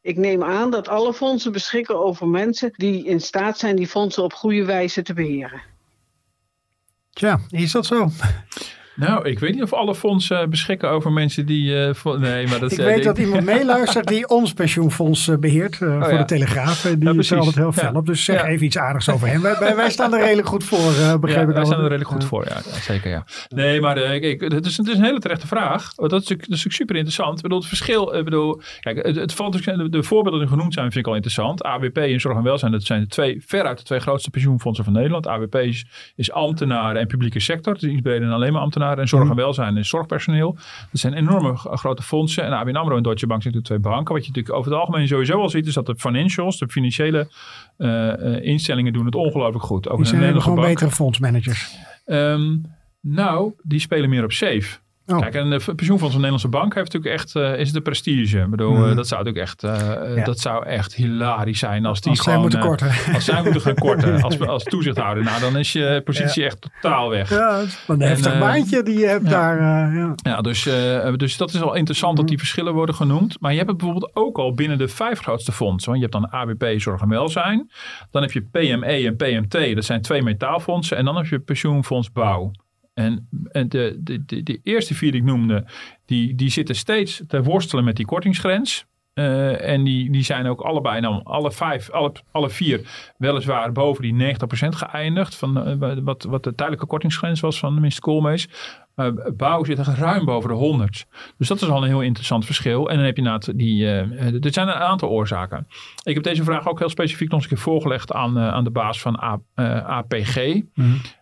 Ik neem aan dat alle fondsen beschikken over mensen die in staat zijn die fondsen op goede wijze te beheren. Tja, is dat zo? Nou, ik weet niet of alle fondsen beschikken over mensen die... Uh, nee, maar dat ik weet dat iemand *laughs* meeluistert die ons pensioenfonds uh, beheert uh, oh, voor ja. de Telegraaf. Die ja, is altijd heel fel op. Dus zeg even iets aardigs over hem. Wij, wij, staan er redelijk goed voor, begreep ik wij staan er redelijk goed voor, ja. zeker, ja. Nee, maar ik, het, is, het is een hele terechte vraag. Dat is, dat is super interessant. Ik bedoel, het verschil... Ik bedoel, kijk, het, het valt, de, de voorbeelden die genoemd zijn vind ik al interessant. AWP en Zorg en Welzijn, dat zijn de twee, veruit de twee grootste pensioenfondsen van Nederland. AWP is, is ambtenaren en publieke sector. Het is iets breder dan alleen maar ambtenaren en zorg en welzijn en zorgpersoneel. Dat zijn enorme grote fondsen. En ABN AMRO en Deutsche Bank zijn natuurlijk twee banken. Wat je natuurlijk over het algemeen sowieso al ziet, is dat de financials, de financiële uh, instellingen doen het ongelooflijk goed. Ook die zijn gewoon bank. betere fondsmanagers. Um, nou, die spelen meer op safe. Oh. Kijk, en de pensioenfonds van de Nederlandse Bank heeft natuurlijk echt, uh, is de prestige. Ik bedoel, mm. uh, dat zou natuurlijk echt, uh, ja. dat zou echt hilarisch zijn als die als gewoon... moeten korten. Als zij moeten gaan korten, *laughs* als, als toezichthouder. Nou, dan is je positie ja. echt totaal weg. Ja, een heftig baantje die je hebt ja. daar. ja. ja, dus, dus dat is wel interessant mm. dat die verschillen worden genoemd. Maar je hebt het bijvoorbeeld ook al binnen de vijf grootste fondsen. Want je hebt dan ABP, Zorg en Welzijn. Dan heb je PME en PMT, dat zijn twee metaalfondsen. En dan heb je Pensioenfonds Bouw. En, en de, de, de, eerste vier die ik noemde, die, die zitten steeds te worstelen met die kortingsgrens. Uh, en die, die zijn ook allebei, nou, alle vijf, alle, alle vier, weliswaar boven die 90% geëindigd. Van, uh, wat, wat de tijdelijke kortingsgrens was van Mr. Koolmees. Uh, bouw zit er ruim boven de 100. Dus dat is al een heel interessant verschil. En dan heb je na die. Uh, er zijn een aantal oorzaken. Ik heb deze vraag ook heel specifiek nog eens een keer voorgelegd aan, aan de baas van APG.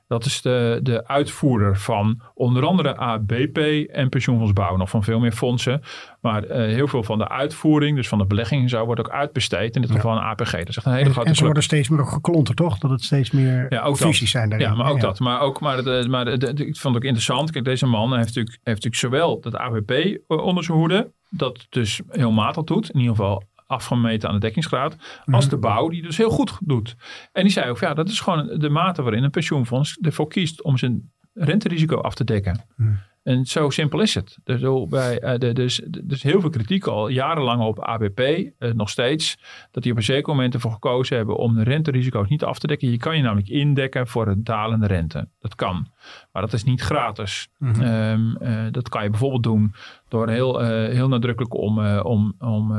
Dat is de, de uitvoerder van onder andere ABP en pensioenfondsbouw. Nog van veel meer fondsen. Maar eh, heel veel van de uitvoering, dus van de belegging en zo, wordt ook uitbesteed. In dit geval een APG. Dat is echt een hele En, grote en ze worden steeds meer ook geklonterd, toch? Dat het steeds meer Ja, ook fusies dat. zijn daarin. Ja, maar ook Ja. dat. Maar, ook, maar, de, maar de, de- ik vond het ook interessant. Kijk, deze man heeft natuurlijk, heeft natuurlijk zowel dat ABP onder zijn hoede, dat dus heel matig doet. In ieder geval afgemeten aan de dekkingsgraad. Als Mhm. de bouw, die dus heel goed doet. En die zei ook, ja, dat is gewoon de mate waarin een pensioenfonds ervoor kiest om zijn renterisico af te dekken. Mhm. En zo simpel is het. Dus, bij, dus, dus heel veel kritiek al jarenlang op ABP, eh, nog steeds, dat die op een zeker moment ervoor gekozen hebben om de renterisico's niet af te dekken. Je kan je namelijk indekken voor een dalende rente. Dat kan. Maar dat is niet gratis. Mhm. Ehm, eh, dat kan je bijvoorbeeld doen door heel, heel nadrukkelijk om, om, om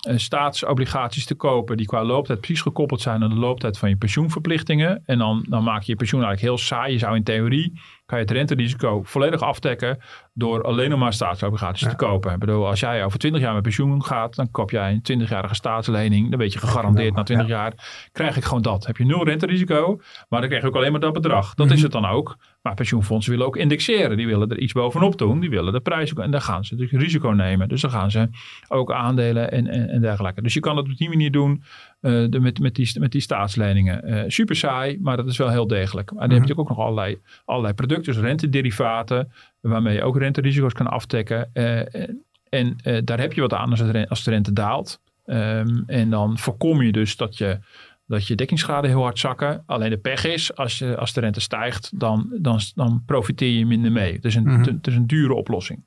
staatsobligaties te kopen die qua looptijd precies gekoppeld zijn aan de looptijd van je pensioenverplichtingen. En dan, dan maak je je pensioen eigenlijk heel saai. Je zou in theorie, kan je het renterisico volledig afdekken door alleen nog maar staatsobligaties te kopen. Ik bedoel, als jij over 20 jaar met pensioen gaat, dan koop jij een 20-jarige staatslening. Dan weet je gegarandeerd na 20 jaar krijg ik gewoon dat. Heb je nul renterisico, maar dan krijg je ook alleen maar dat bedrag. Dat is het dan ook. Maar pensioenfondsen willen ook indexeren. Die willen er iets bovenop doen. Die willen de prijs ook. En dan gaan ze natuurlijk risico nemen. Dus dan gaan ze ook aandelen en, en, en dergelijke. Dus je kan het op die manier doen eh, de, met, met, die, met die staatsleningen. Eh, super saai, maar dat is wel heel degelijk. Maar dan heb je natuurlijk ook nog allerlei, allerlei producten. Dus rentederivaten. Waarmee je ook renterisico's kan afdekken. Eh, en en daar heb je wat aan als, het, als de rente daalt. Ehm, en dan voorkom je dus dat je dat je dekkingsgraden heel hard zakken. Alleen de pech is, als, je, als de rente stijgt, dan, dan, dan profiteer je minder mee. Het is, een, Mhm. het is een dure oplossing.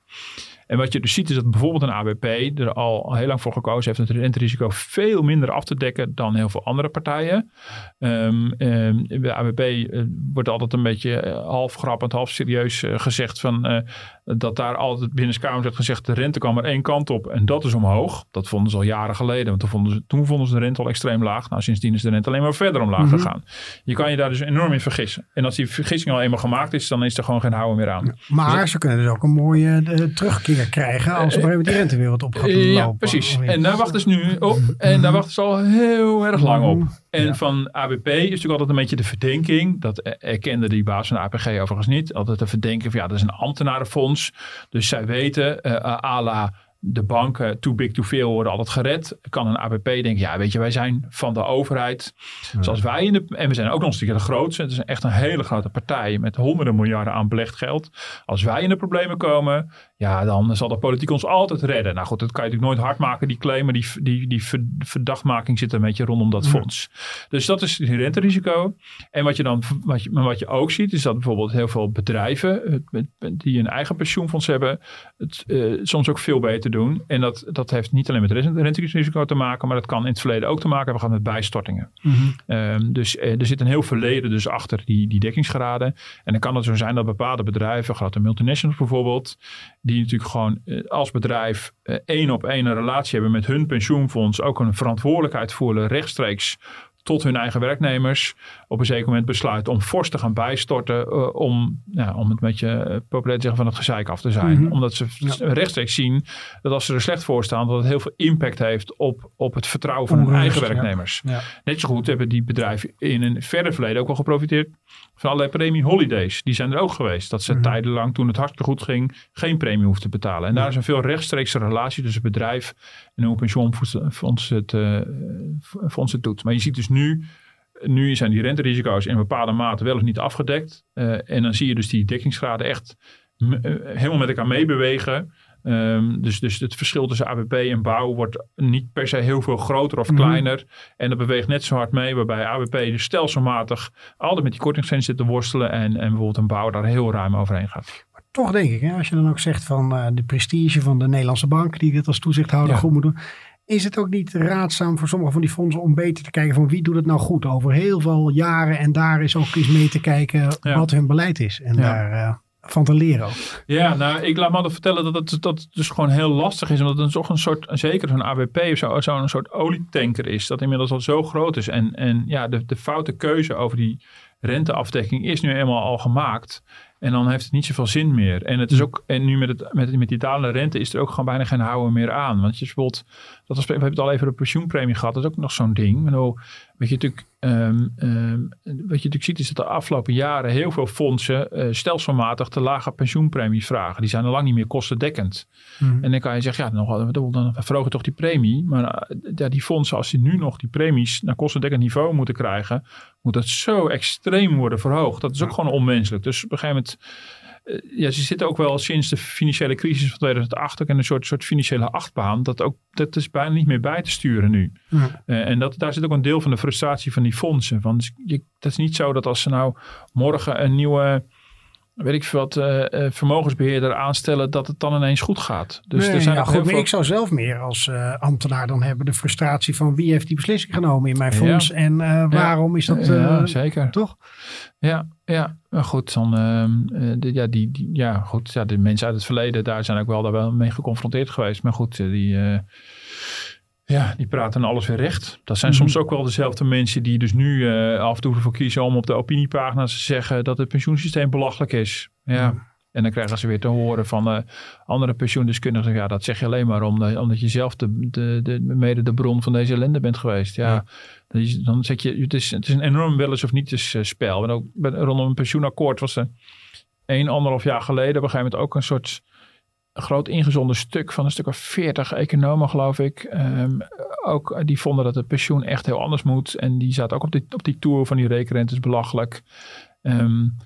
En wat je dus ziet is dat bijvoorbeeld een ABP er al, heel lang voor gekozen heeft het renterisico veel minder af te dekken dan heel veel andere partijen. Ehm, bij ABP wordt altijd een beetje eh, half grappend, half serieus eh, gezegd van eh, dat daar altijd binnen Kamers werd gezegd de rente kwam maar één kant op en dat is omhoog. Dat vonden ze al jaren geleden, want toen vonden ze, toen vonden ze de rente al extreem laag. Nou, sindsdien is de rente alleen maar verder omlaag Mhm. gegaan. Je kan je daar dus enorm in vergissen. En als die vergissing al eenmaal gemaakt is, dan is er gewoon geen houden meer aan. Maar ze kunnen dus ook een mooie eh, krijgen als op een gegeven moment die rentewereld op gaat lopen. Ja, precies. En daar wachten ze nu op. En daar wachten ze al heel erg lang op. En Ja. van ABP is natuurlijk altijd een beetje de verdenking. Dat erkende die baas van de APG overigens niet. Altijd de verdenking van ja, dat is een ambtenarenfonds. Dus zij weten, à la de banken too big to fail worden altijd gered. Kan een ABP denken, ja weet je, wij zijn van de overheid. Dus als wij in de, en we zijn ook nog een keer de grootste. Het is echt een hele grote partij met honderden miljarden aan belegd geld. Als wij in de problemen komen, ja, dan zal de politiek ons altijd redden. Nou goed, dat kan je natuurlijk nooit hard maken, die claim. Maar die, die, die ver- verdachtmaking zit een beetje rondom dat fonds. Dus dat is het renterisico. En wat je dan wat je, maar wat je ook ziet, is dat bijvoorbeeld heel veel bedrijven met- die een eigen pensioenfonds hebben, het eh, soms ook veel beter doen. En dat, dat heeft niet alleen met rente- renterisico te maken, maar dat kan in het verleden ook te maken hebben gehad met bijstortingen. Mhm. Ehm, dus eh, er zit een heel verleden dus achter die, die dekkingsgraden. En dan kan het zo zijn dat bepaalde bedrijven, grote multinationals bijvoorbeeld, die natuurlijk gewoon eh, als bedrijf eh, één op één een relatie hebben met hun pensioenfonds, ook een verantwoordelijkheid voelen rechtstreeks tot hun eigen werknemers op een zeker moment besluiten om fors te gaan bijstorten eh, om, ja, om het met je eh, populair te zeggen van het gezeik af te zijn. Mhm. Omdat ze rechtstreeks zien dat als ze er slecht voor staan, dat het heel veel impact heeft op, op het vertrouwen van hun eigen werknemers. Ja. Net zo goed hebben die bedrijven in een verder verleden ook wel geprofiteerd van allerlei premie holidays. Die zijn er ook geweest. Dat ze Mhm. tijdenlang, toen het hartstikke goed ging, geen premie hoefden te betalen. En daar is een veel rechtstreekse relatie tussen bedrijf en hoe een pensioenfonds het, eh, fonds het doet. Maar je ziet dus nu, nu zijn die renterisico's in bepaalde mate wel of niet afgedekt. Eh, en dan zie je dus die dekkingsgraden echt eh, helemaal met elkaar meebewegen. Ehm, dus, dus het verschil tussen ABP en bouw wordt niet per se heel veel groter of Mhm. kleiner. En dat beweegt net zo hard mee, waarbij ABP dus stelselmatig altijd met die kortingsgrens zit te worstelen. En, en bijvoorbeeld een bouw daar heel ruim overheen gaat. Toch denk ik, hè, als je dan ook zegt van eh, de prestige van de Nederlandse bank die dit als toezichthouder Ja. goed moet doen. Is het ook niet raadzaam voor sommige van die fondsen om beter te kijken van wie doet het nou goed over heel veel jaren en daar is ook eens mee te kijken Ja. wat hun beleid is en Ja. daar eh, van te leren ook. Ja, nou, ik laat me altijd vertellen dat het, dat dus gewoon heel lastig is. Omdat het toch een soort, zeker zo'n ABP of zo, zo'n soort olietanker is. Dat inmiddels al zo groot is. En, en ja, de, de foute keuze over die renteafdekking is nu eenmaal al gemaakt. En dan heeft het niet zoveel zin meer. En het is ook, en nu met, het, met, met die dalende rente is er ook gewoon bijna geen houden meer aan. Want je bijvoorbeeld, dat was, we hebben het al even de pensioenpremie gehad, dat is ook nog zo'n ding. Nou, wat je natuurlijk, um, um, wat je natuurlijk ziet is dat de afgelopen jaren heel veel fondsen uh, stelselmatig te lage pensioenpremies vragen. Die zijn al lang niet meer kostendekkend. Mm. En dan kan je zeggen, ja, nog, dan verhogen toch die premie. Maar uh, ja, die fondsen, als die nu nog die premies naar kostendekkend niveau moeten krijgen, moet dat zo extreem worden verhoogd. Dat is ook gewoon onmenselijk. Dus op een gegeven moment uh, ja, ze zitten ook wel sinds de financiële crisis van 2008 ook in een soort, soort financiële achtbaan. Dat, ook, dat is bijna niet meer bij te sturen nu. Ja. Uh, en dat, daar zit ook een deel van de frustratie van die fondsen. Want je, dat is niet zo dat als ze nou morgen een nieuwe weet ik veel wat, uh, vermogensbeheerder aanstellen, dat het dan ineens goed gaat. Dus nee, er zijn ja, goed, maar ik zou zelf meer als uh, ambtenaar dan hebben de frustratie van wie heeft die beslissing genomen in mijn fonds ja. en uh, waarom ja. is dat ja, zeker. toch? Ja, ja, maar goed, dan, ehm, de, ja, die, die, ja, goed, ja, de mensen uit het verleden, daar zijn ook wel, daar wel mee geconfronteerd geweest. Maar goed, die ja, die praten alles weer recht. Dat zijn mm -hmm. soms ook wel dezelfde mensen die dus nu uh, af en toe ervoor kiezen om op de opiniepagina's te zeggen dat het pensioensysteem belachelijk is. Ja. Mm. En dan krijgen ze weer te horen van uh, andere pensioendeskundigen. Ja, dat zeg je alleen maar om, omdat je zelf de, de, de, mede de bron van deze ellende bent geweest. Ja, ja. dan zeg je, het is, het is een enorm wel eens of niet eens uh, spel. En ook rondom een pensioenakkoord was er een, anderhalf jaar geleden op een gegeven moment ook een soort groot ingezonden stuk van een stuk of veertig economen, geloof ik. Um, ook die vonden dat het pensioen echt heel anders moet. En die zaten ook op die, op die tour van die rekenrentes belachelijk. Um,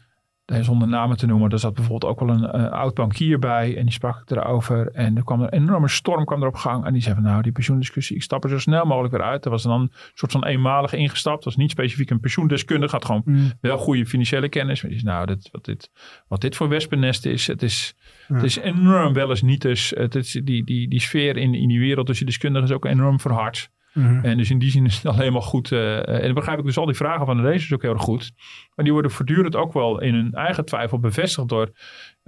zonder namen te noemen, er zat bijvoorbeeld ook wel een uh, oud bankier bij. En die sprak ik erover. En er kwam een enorme storm kwam er op gang. En die zei van nou, die pensioendiscussie, ik stap er zo snel mogelijk weer uit. Er was dan een soort van eenmalig ingestapt. Dat was niet specifiek een pensioendeskundige. Had gewoon mm. wel goede financiële kennis. Maar die zei nou, dit, wat, dit, wat dit voor wespennest is. Het is, ja. het is enorm wel eens niet dus. Het is, die, die, die sfeer in, in die wereld tussen deskundigen is ook enorm verhard. Mm-hmm. En dus in die zin is het alleen maar goed. Uh, en dan begrijp ik dus al die vragen van de racers ook heel erg goed. Maar die worden voortdurend ook wel in hun eigen twijfel bevestigd door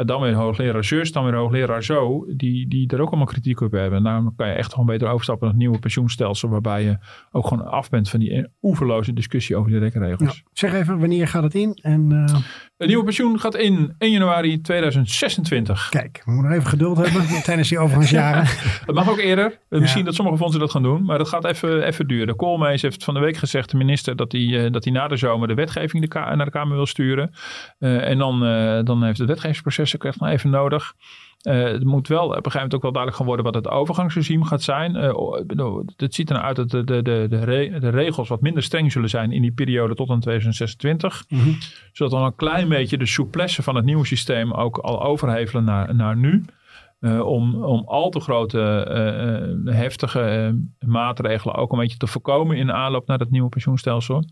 dan weer hoogleraar zus, dan weer hoogleraar zo. Die, die er ook allemaal kritiek op hebben. En daarom kan je echt gewoon beter overstappen naar het nieuwe pensioenstelsel. Waarbij je ook gewoon af bent van die oeverloze discussie over die rekkenregels. Ja. Zeg even, wanneer gaat het in? En, uh... Het nieuwe pensioen gaat in 1 januari 2026. Kijk, we moeten even geduld hebben *laughs* tijdens die overgangsjaren. *laughs* het mag ook eerder. Misschien ja. dat sommige fondsen dat gaan doen. Maar dat gaat even, even duren. Koolmees heeft van de week gezegd, de minister, dat hij, uh, dat hij na de zomer de wetgeving de naar de Kamer wil sturen. Uh, en dan, uh, dan heeft het wetgevingsproces ook echt nog even nodig. Uh, het moet wel op een gegeven moment ook wel duidelijk gaan worden wat het overgangsregime gaat zijn. Uh, het ziet eruit dat de, de, de, de, re de, regels wat minder streng zullen zijn in die periode tot aan 2026. Mm -hmm. Zodat dan een klein beetje de souplesse van het nieuwe systeem ook al overhevelen naar, naar nu. Uh, om, om al te grote uh, heftige maatregelen ook een beetje te voorkomen in de aanloop naar het nieuwe pensioenstelsel. En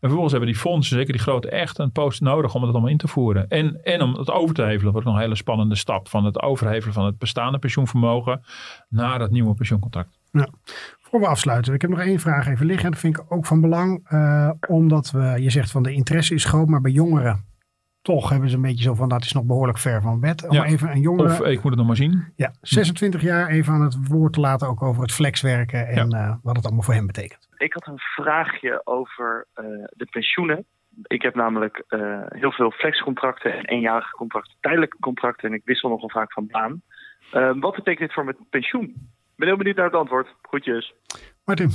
vervolgens hebben die fondsen, zeker die grote, echt een post nodig om het allemaal in te voeren. En, en om het over te hevelen, wordt nog een hele spannende stap van het overhevelen van het bestaande pensioenvermogen naar het nieuwe pensioencontract. Ja. Voor we afsluiten, ik heb nog één vraag even liggen. Dat vind ik ook van belang, omdat we, je zegt van de interesse is groot, maar bij jongeren toch hebben ze een beetje zo van dat is nog behoorlijk ver van wet. Om ja. even een jongere. Of ik moet het nog maar zien. Ja, 26 jaar even aan het woord te laten ook over het flexwerken en ja. uh, wat het allemaal voor hem betekent. Ik had een vraagje over uh, de pensioenen. Ik heb namelijk uh, heel veel flexcontracten en eenjarige contracten, tijdelijke contracten en ik wissel nogal vaak van baan. wat betekent dit voor mijn pensioen? Ik ben heel benieuwd naar het antwoord. Groetjes. Martin.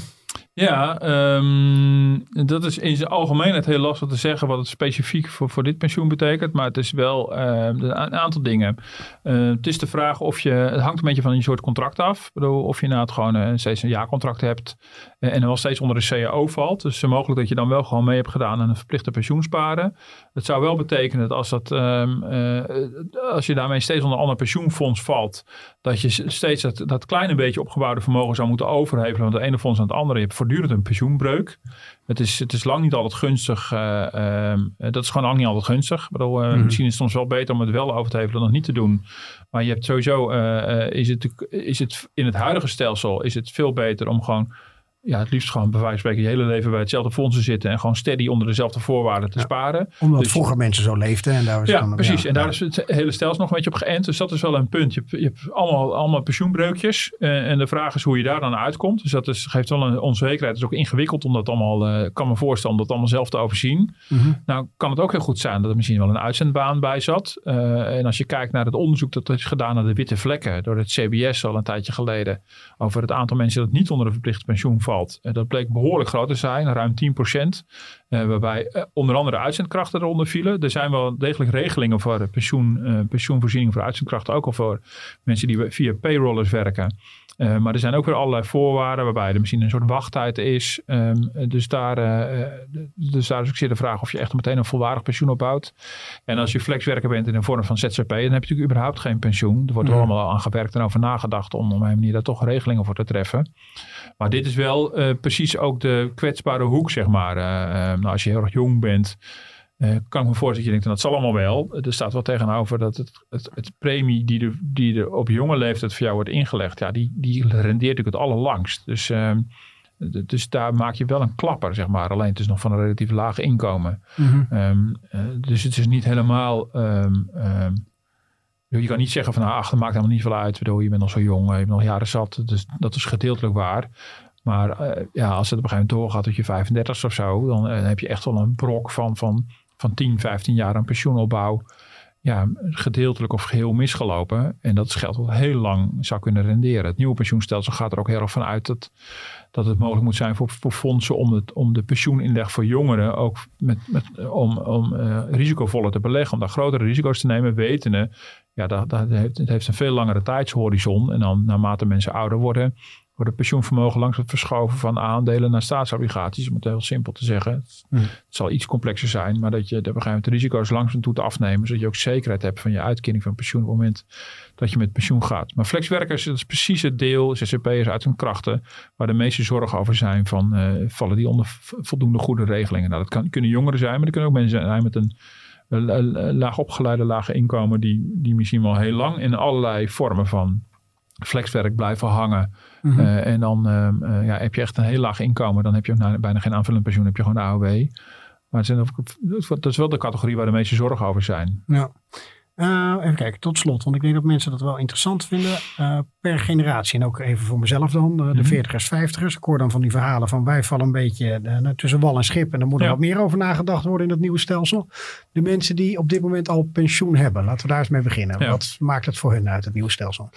Ja, um, dat is in zijn algemeenheid heel lastig te zeggen wat het specifiek voor, voor dit pensioen betekent. Maar het is wel uh, een aantal dingen. Uh, het is de vraag of je, het hangt een beetje van je soort contract af. Bedoel, of je nou het gewoon een, steeds een jaarcontract hebt uh, en wel steeds onder de CAO valt. Dus mogelijk dat je dan wel gewoon mee hebt gedaan aan een verplichte pensioensparen. Het zou wel betekenen dat als, dat, um, als je daarmee steeds onder een ander pensioenfonds valt, dat je steeds dat, dat kleine beetje opgebouwde vermogen zou moeten overhevelen van het ene fonds aan het andere. Je hebt voortdurend een pensioenbreuk. Het is, het is lang niet altijd gunstig. Uh, uh, dat is gewoon lang niet altijd gunstig. Ik bedoel, uh, mm -hmm. Misschien is het soms wel beter om het wel over te hevelen dan het niet te doen. Maar je hebt sowieso, is, het, is het in het huidige stelsel is het veel beter om gewoon ja, het liefst gewoon bij wijze van spreken je hele leven bij hetzelfde fondsen zitten en gewoon steady onder dezelfde voorwaarden te Ja. sparen. Omdat Dus- vroeger mensen zo leefden. En daar was Ja, dan, precies. ja, en daar is het hele stelsel nog een beetje op geënt. Dus dat is wel een punt. Je hebt, je hebt allemaal, allemaal pensioenbreukjes. eh, en de vraag is hoe je daar dan uitkomt. Dus dat is, geeft wel een onzekerheid. Het is ook ingewikkeld om dat allemaal, ik kan me voorstellen, om dat allemaal zelf te overzien. Mhm. Nou kan het ook heel goed zijn dat er misschien wel een uitzendbaan bij zat. Eh, en als je kijkt naar het onderzoek dat is gedaan naar de witte vlekken door het CBS al een tijdje geleden. Over het aantal mensen dat niet onder een verplicht pensioen valt. Eh, dat bleek behoorlijk groot te zijn, ruim 10%. Eh, waarbij eh, onder andere uitzendkrachten eronder vielen. Er zijn wel degelijk regelingen voor pensioen, pensioenvoorziening voor uitzendkrachten. Ook al voor mensen die via payrollers werken. Eh, maar er zijn ook weer allerlei voorwaarden waarbij er misschien een soort wachttijd is. Ehm, dus, daar, eh, eh, dus daar is ook zeer de vraag of je echt meteen een volwaardig pensioen opbouwt. En als je flexwerker bent in de vorm van ZZP, dan heb je natuurlijk überhaupt geen pensioen. Er wordt er allemaal aan gewerkt en over nagedacht om op een manier daar toch regelingen voor te treffen. Maar dit is wel precies ook de kwetsbare hoek, zeg maar. Nou, als je heel erg jong bent, eh, kan ik me voorstellen dat je denkt, nou, dat zal allemaal wel. Er staat wel tegenover dat het, het, het premie die er, die op jonge leeftijd voor jou wordt ingelegd, ja, die, die rendeert natuurlijk het allerlangst. Dus, ehm, dus daar maak je wel een klapper, zeg maar. Alleen het is nog van een relatief laag inkomen. Mhm. Ehm, eh, dus het is niet helemaal. ehm, je kan niet zeggen van nou, ach, dat maakt helemaal niet veel uit. Ik bedoel, je bent nog zo jong, je hebt nog jaren zat. Dus dat is gedeeltelijk waar. Maar eh, ja, als het op een gegeven moment doorgaat tot je 35 of zo, dan eh, heb je echt wel een brok van, van, van 10, 15 jaar aan pensioenopbouw. Ja, gedeeltelijk of geheel misgelopen. En dat geld wat heel lang zou kunnen renderen. Het nieuwe pensioenstelsel gaat er ook heel erg van uit dat, dat het mogelijk moet zijn voor, voor fondsen om, het, om de pensioeninleg voor jongeren ook met, met, om, om eh, risicovoller te beleggen. Om daar grotere risico's te nemen, wetende ja, dat, dat heeft, het heeft een veel langere tijdshorizon. En dan naarmate mensen ouder worden, wordt het pensioenvermogen langzaam verschoven van aandelen naar staatsobligaties. Om het heel simpel te zeggen. Het, het zal iets complexer zijn, maar dat je moment de risico's langzaam doet afnemen. Zodat je ook zekerheid hebt van je uitkering van pensioen op het moment dat je met pensioen gaat. Maar flexwerkers, dat is precies het deel, ZZP'ers uit hun krachten, waar de meeste zorgen over zijn van eh, vallen die onder voldoende goede regelingen. Nou, dat kan, kunnen jongeren zijn, maar dat kunnen ook mensen zijn met een een laag opgeleide, lage inkomen, die, die misschien wel heel lang in allerlei vormen van flexwerk blijven hangen. Mhm. Eh, en dan ehm, eh, ja, heb je echt een heel laag inkomen, dan heb je ook nou, bijna geen aanvullend pensioen, heb je gewoon de AOW. Maar het zijn dat is wel de categorie waar de meeste zorgen over zijn. Ja. Eh, even kijken, tot slot, want ik denk dat mensen dat wel interessant vinden. Eh, per generatie en ook even voor mezelf dan, eh, de Mhm. 40ers, 50ers. Ik hoor dan van die verhalen van wij vallen een beetje nou, tussen wal en schip. En er moet er Ja. wat meer over nagedacht worden in het nieuwe stelsel. De mensen die op dit moment al pensioen hebben, laten we daar eens mee beginnen. Ja. Wat maakt het voor hun uit, het nieuwe stelsel?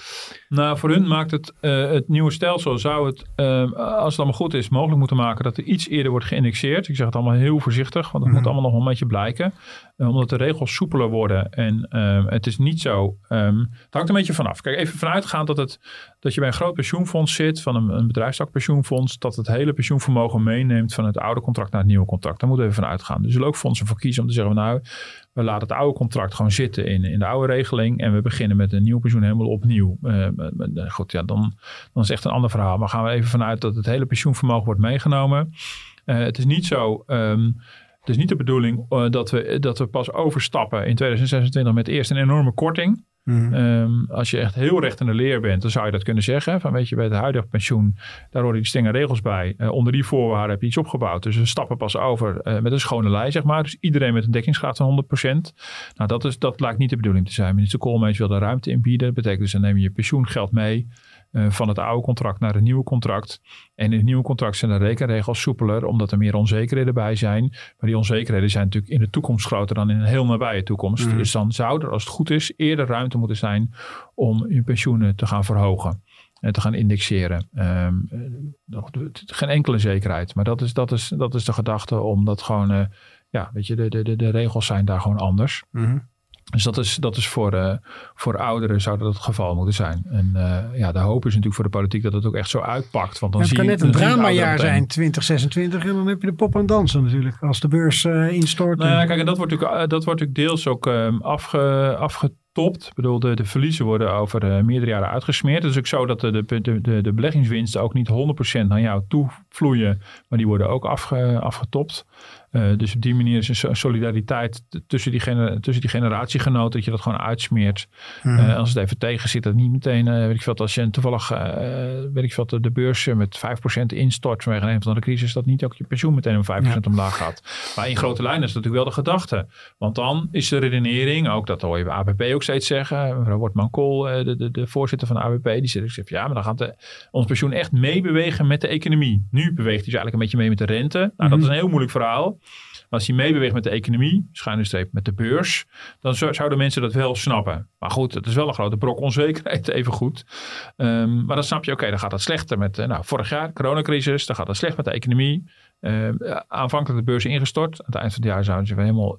Nou, voor hun maakt het, het nieuwe stelsel, zou het, eh, als het allemaal goed is, mogelijk moeten maken dat er iets eerder wordt geïndexeerd. Ik zeg het allemaal heel voorzichtig, want het Mhm. moet allemaal nog een beetje blijken. Omdat de regels soepeler worden. En eh, het is niet zo, ehm, het hangt een beetje vanaf. Kijk, even vanuitgaand dat, het, dat je bij een groot pensioenfonds zit, van een, een bedrijfstakpensioenfonds, dat het hele pensioenvermogen meeneemt van het oude contract naar het nieuwe contract. Daar moeten we even van uitgaan. Dus er zullen ook fondsen voor kiezen om te zeggen, nou, we laten het oude contract gewoon zitten in, in de oude regeling. En we beginnen met een nieuw pensioen helemaal opnieuw. Eh, met- met- eh, goed, ja, dan, dan is echt een ander verhaal. Maar gaan we even vanuit dat het hele pensioenvermogen wordt meegenomen. Eh, het is niet zo. ehm, het is niet de bedoeling eh, dat, we, dat we pas overstappen in 2026 met eerst een enorme korting. Mhm. Ehm, als je echt heel recht in de leer bent, dan zou je dat kunnen zeggen. Van weet je, bij het huidige pensioen, daar horen die strenge regels bij. Eh, onder die voorwaarden heb je iets opgebouwd. Dus we stappen pas over eh, met een schone lei, zeg maar. Dus iedereen met een dekkingsgraad van 100%. Nou, dat, is, dat lijkt niet de bedoeling te zijn. Minister Koolmees wil de ruimte inbieden. Dat betekent dus, dan neem je je pensioengeld mee. Eh, van het oude contract naar het nieuwe contract. En in het nieuwe contract zijn de rekenregels soepeler, omdat er meer onzekerheden bij zijn. Maar die onzekerheden zijn natuurlijk in de toekomst groter dan in een heel nabije toekomst. Mhm. Dus dan zou er, als het goed is, eerder ruimte moeten zijn om je pensioenen te gaan verhogen. En te gaan indexeren. Nog de- geen enkele zekerheid. Maar dat is, dat is, dat is de gedachte, omdat gewoon, eh, ja, weet je, de, de, de, de regels zijn daar gewoon anders. Mhm. Dus dat is, dat is voor, eh, voor ouderen zou dat het geval moeten zijn. En eh, ja, de hoop is natuurlijk voor de politiek dat het ook echt zo uitpakt. Want dan het zie kan je, net een dramajaar zijn, 2026. En dan heb je de pop en dansen natuurlijk. Als de beurs eh, instort. Nou en- kijk, en dat wordt natuurlijk, dat wordt natuurlijk deels ook ehm, afge, afgetopt. Ik bedoel, de, de verliezen worden over meerdere jaren uitgesmeerd. Het is ook zo dat de, de, de, de, beleggingswinsten ook niet 100% naar jou toe vloeien. Maar die worden ook afge, afgetopt. Uh, dus op die manier is een solidariteit tussen die, gener tussen die generatiegenoten, dat je dat gewoon uitsmeert. Mm -hmm. uh, als het even tegen zit, dat niet meteen, uh, weet ik veel, als je toevallig, weet ik veel, de beurs met 5% instort vanwege een van de crisis, dat niet ook je pensioen meteen om 5% ja. omlaag gaat. Maar in grote lijnen is dat natuurlijk wel de gedachte. Want dan is de redenering, ook dat hoor je bij ABP ook steeds zeggen, mevrouw Wortman-Kool, de, de, de, voorzitter van de ABP, die zegt, ja, maar dan gaat de, ons pensioen echt meebewegen met de economie. Nu beweegt hij dus eigenlijk een beetje mee met de rente. Nou, mm -hmm. dat is een heel moeilijk verhaal. Als hij meebeweegt met de economie, schuine streep met de beurs, dan zouden mensen dat wel snappen. Maar goed, het is wel een grote brok onzekerheid, *laughs* even goed. Um, maar dan snap je, oké, okay, dan gaat het slechter met, uh, nou, vorig jaar, coronacrisis, dan gaat het slecht met de economie. Uh, aanvankelijk de beurs ingestort. Aan het eind van het jaar zouden ze weer helemaal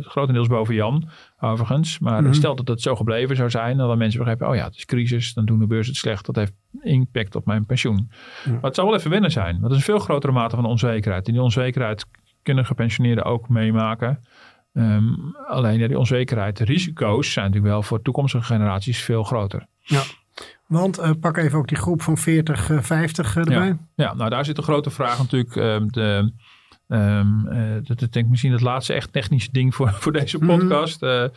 grotendeels boven Jan, overigens. Maar mm -hmm. stel dat het zo gebleven zou zijn, dan mensen begrepen, oh ja, het is crisis, dan doen de beurs het slecht, dat heeft impact op mijn pensioen. Ja. Maar het zou wel even wennen zijn, want het is een veel grotere mate van onzekerheid. En die onzekerheid kunnen gepensioneerden ook meemaken. Um, alleen ja, die onzekerheid, de risico's zijn natuurlijk wel voor toekomstige generaties veel groter. Ja, want uh, pak even ook die groep van 40, uh, 50 uh, erbij. Ja. ja, nou daar zit de grote vraag natuurlijk. Uh, de, Um, uh, dat is denk ik misschien het laatste echt technische ding voor, *laughs* voor deze podcast. Mm -hmm.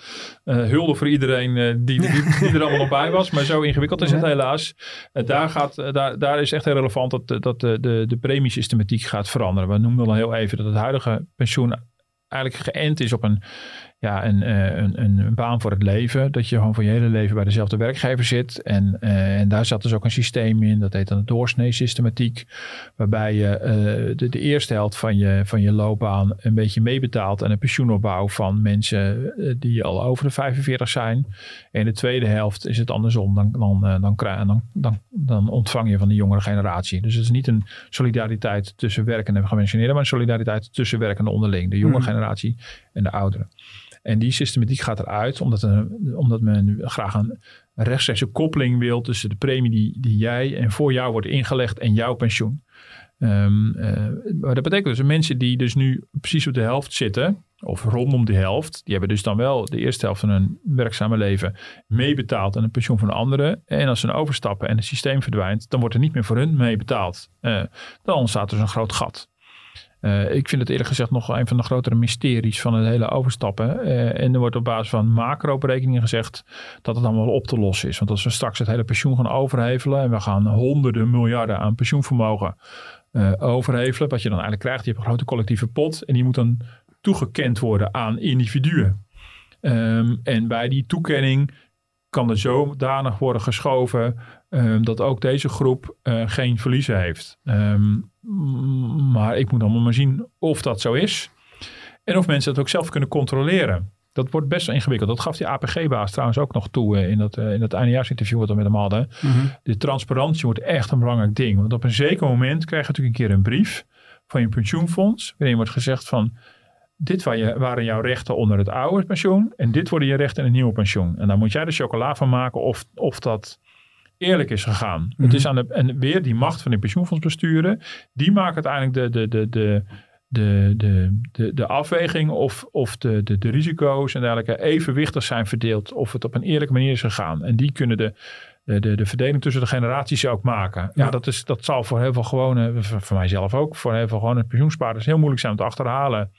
uh, uh, hulde voor iedereen die, die, die, er allemaal nog bij was. Maar zo ingewikkeld is het helaas. daar, gaat, daar, daar is echt heel relevant dat, dat de, de, de premiesystematiek gaat veranderen. We noemden al heel even dat het huidige pensioen eigenlijk geënt is op een ja, een, een, een, baan voor het leven. Dat je gewoon voor je hele leven bij dezelfde werkgever zit. En, uh, en daar zat dus ook een systeem in. Dat heet dan de doorsnee-systematiek. Waarbij je uh, de, de, eerste helft van je, van je loopbaan een beetje meebetaalt. En een pensioenopbouw van mensen die al over de 45 zijn. En de tweede helft is het andersom. Dan, dan, dan, dan, dan, dan ontvang je van de jongere generatie. Dus het is niet een solidariteit tussen werkende en gepensioneerden. Maar een solidariteit tussen werkende onderling. De jonge generatie en de ouderen. En die systematiek gaat eruit, omdat, omdat men graag een rechtstreekse koppeling wil tussen de premie die, die jij en voor jou wordt ingelegd en jouw pensioen. Uh, maar dat betekent dus mensen die dus nu precies op de helft zitten, of rondom de helft, die hebben dus dan wel de eerste helft van hun werkzame leven meebetaald aan een pensioen van anderen. En als ze dan overstappen en het systeem verdwijnt, dan wordt er niet meer voor hun meebetaald. Uh, dan ontstaat dus een groot gat. Uh, ik vind het eerlijk gezegd nog een van de grotere mysteries van het hele overstappen. Uh, en er wordt op basis van macro-berekeningen gezegd dat het allemaal op te lossen is. Want als we straks het hele pensioen gaan overhevelen en we gaan honderden miljarden aan pensioenvermogen uh, overhevelen, wat je dan eigenlijk krijgt, je hebt een grote collectieve pot en die moet dan toegekend worden aan individuen. Um, en bij die toekenning kan er zodanig worden geschoven um, dat ook deze groep uh, geen verliezen heeft. Um, maar ik moet allemaal maar zien of dat zo is. En of mensen dat ook zelf kunnen controleren. Dat wordt best wel ingewikkeld. Dat gaf die APG-baas trouwens ook nog toe uh, in dat, uh, in dat eindejaarsinterview wat we met hem hadden. Mm -hmm. De transparantie wordt echt een belangrijk ding. Want op een zeker moment krijg je natuurlijk een keer een brief van je pensioenfonds. Waarin wordt gezegd van dit waren jouw rechten onder het oude pensioen. En dit worden je rechten in het nieuwe pensioen. En dan moet jij de chocola van maken of, of dat eerlijk is gegaan. Mm -hmm. Het is aan de, en weer die macht van de pensioenfondsbesturen. Die maken uiteindelijk de, de, de, de, de, de, de, de afweging of, of de, de, de risico's en dergelijke evenwichtig zijn verdeeld. Of het op een eerlijke manier is gegaan. En die kunnen de, de, de, de verdeling tussen de generaties ook maken. Ja, ja dat, is, dat zal voor heel veel gewone, voor mijzelf ook, voor heel veel gewone pensioenspaarders heel moeilijk zijn om te achterhalen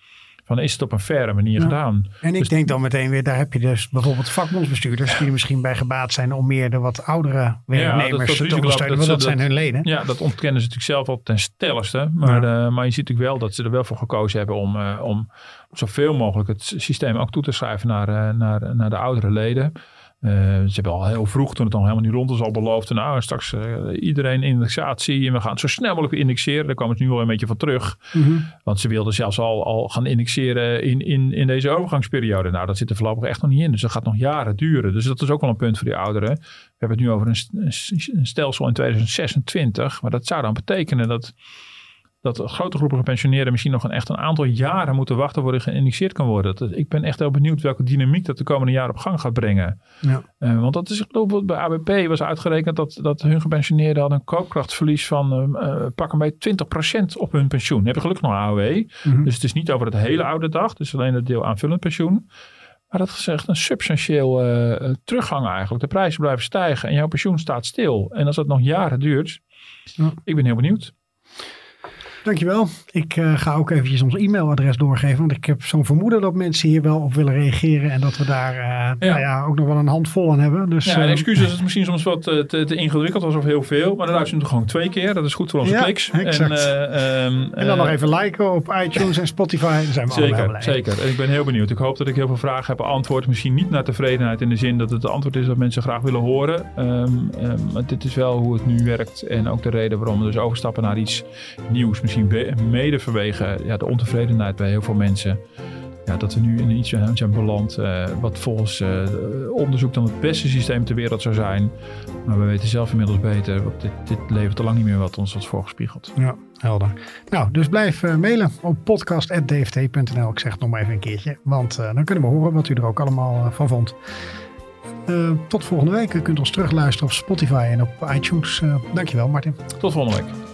van is het op een faire manier ja. gedaan. En ik dus denk dan meteen weer, daar heb je dus bijvoorbeeld vakbondsbestuurders die er misschien bij gebaat zijn om meer de wat oudere werknemers ja, te ondersteunen, want dat, zijn hun leden. Ja, dat ontkennen ze natuurlijk zelf al ten stelligste. Maar, ja. uh, maar je ziet natuurlijk wel dat ze er wel voor gekozen hebben om, uh, om zoveel mogelijk het systeem ook toe te schrijven naar, uh, naar, naar de oudere leden. Uh, ze hebben al heel vroeg, toen het nog helemaal niet rond was, al beloofd. Nou, straks uh, iedereen indexatie en we gaan het zo snel mogelijk indexeren. Daar komen ze nu wel een beetje van terug. Mm -hmm. Want ze wilden zelfs al, al gaan indexeren in, in, in deze overgangsperiode. Nou, dat zit er voorlopig echt nog niet in. Dus dat gaat nog jaren duren. Dus dat is ook wel een punt voor die ouderen. We hebben het nu over een, een stelsel in 2026. Maar dat zou dan betekenen dat dat grote groepen gepensioneerden misschien nog een echt een aantal jaren moeten wachten voordat geïnitieerd kan worden. Dat, ik ben echt heel benieuwd welke dynamiek dat de komende jaren op gang gaat brengen. Ja. Uh, want dat is bijvoorbeeld bij ABP was uitgerekend dat, dat hun gepensioneerden hadden een koopkrachtverlies van uh, pak een beetje 20% op hun pensioen. Hebben gelukkig nog AOW. Mm -hmm. Dus het is niet over het hele oude dag. Dus alleen het deel aanvullend pensioen. Maar dat is echt een substantieel uh, teruggang eigenlijk. De prijzen blijven stijgen en jouw pensioen staat stil. En als dat nog jaren duurt, ja. ik ben heel benieuwd. Dankjewel. Ik uh, ga ook eventjes ons e-mailadres doorgeven. Want ik heb zo'n vermoeden dat mensen hier wel op willen reageren. En dat we daar uh, ja. Nou ja, ook nog wel een handvol aan hebben. Dus, ja, en excuses is het misschien soms wat te, te, ingewikkeld was of heel veel. Maar dan luisteren we gewoon twee keer. Dat is goed voor onze ja, kliks. Exact. En, um, en dan nog even liken op iTunes en Spotify. Zijn we zeker, allemaal blij. Zeker. En ik ben heel benieuwd. Ik hoop dat ik heel veel vragen heb beantwoord. Misschien niet naar tevredenheid in de zin dat het de antwoord is dat mensen graag willen horen. Um, um, maar dit is wel hoe het nu werkt. En ook de reden waarom we dus overstappen naar iets nieuws. Misschien mede vanwege ja, de ontevredenheid bij heel veel mensen. Ja, dat we nu in iets zijn beland uh, wat volgens uh, onderzoek dan het beste systeem ter wereld zou zijn. Maar we weten zelf inmiddels beter, want dit, dit levert al lang niet meer wat ons wordt voorgespiegeld. Ja, helder. Nou, dus blijf uh, mailen op podcast.dft.nl. Ik zeg het nog maar even een keertje, want dan kunnen we horen wat u er ook allemaal van vond. Tot volgende week. U kunt ons terugluisteren op Spotify en op iTunes. Dankjewel, Martin. Tot volgende week.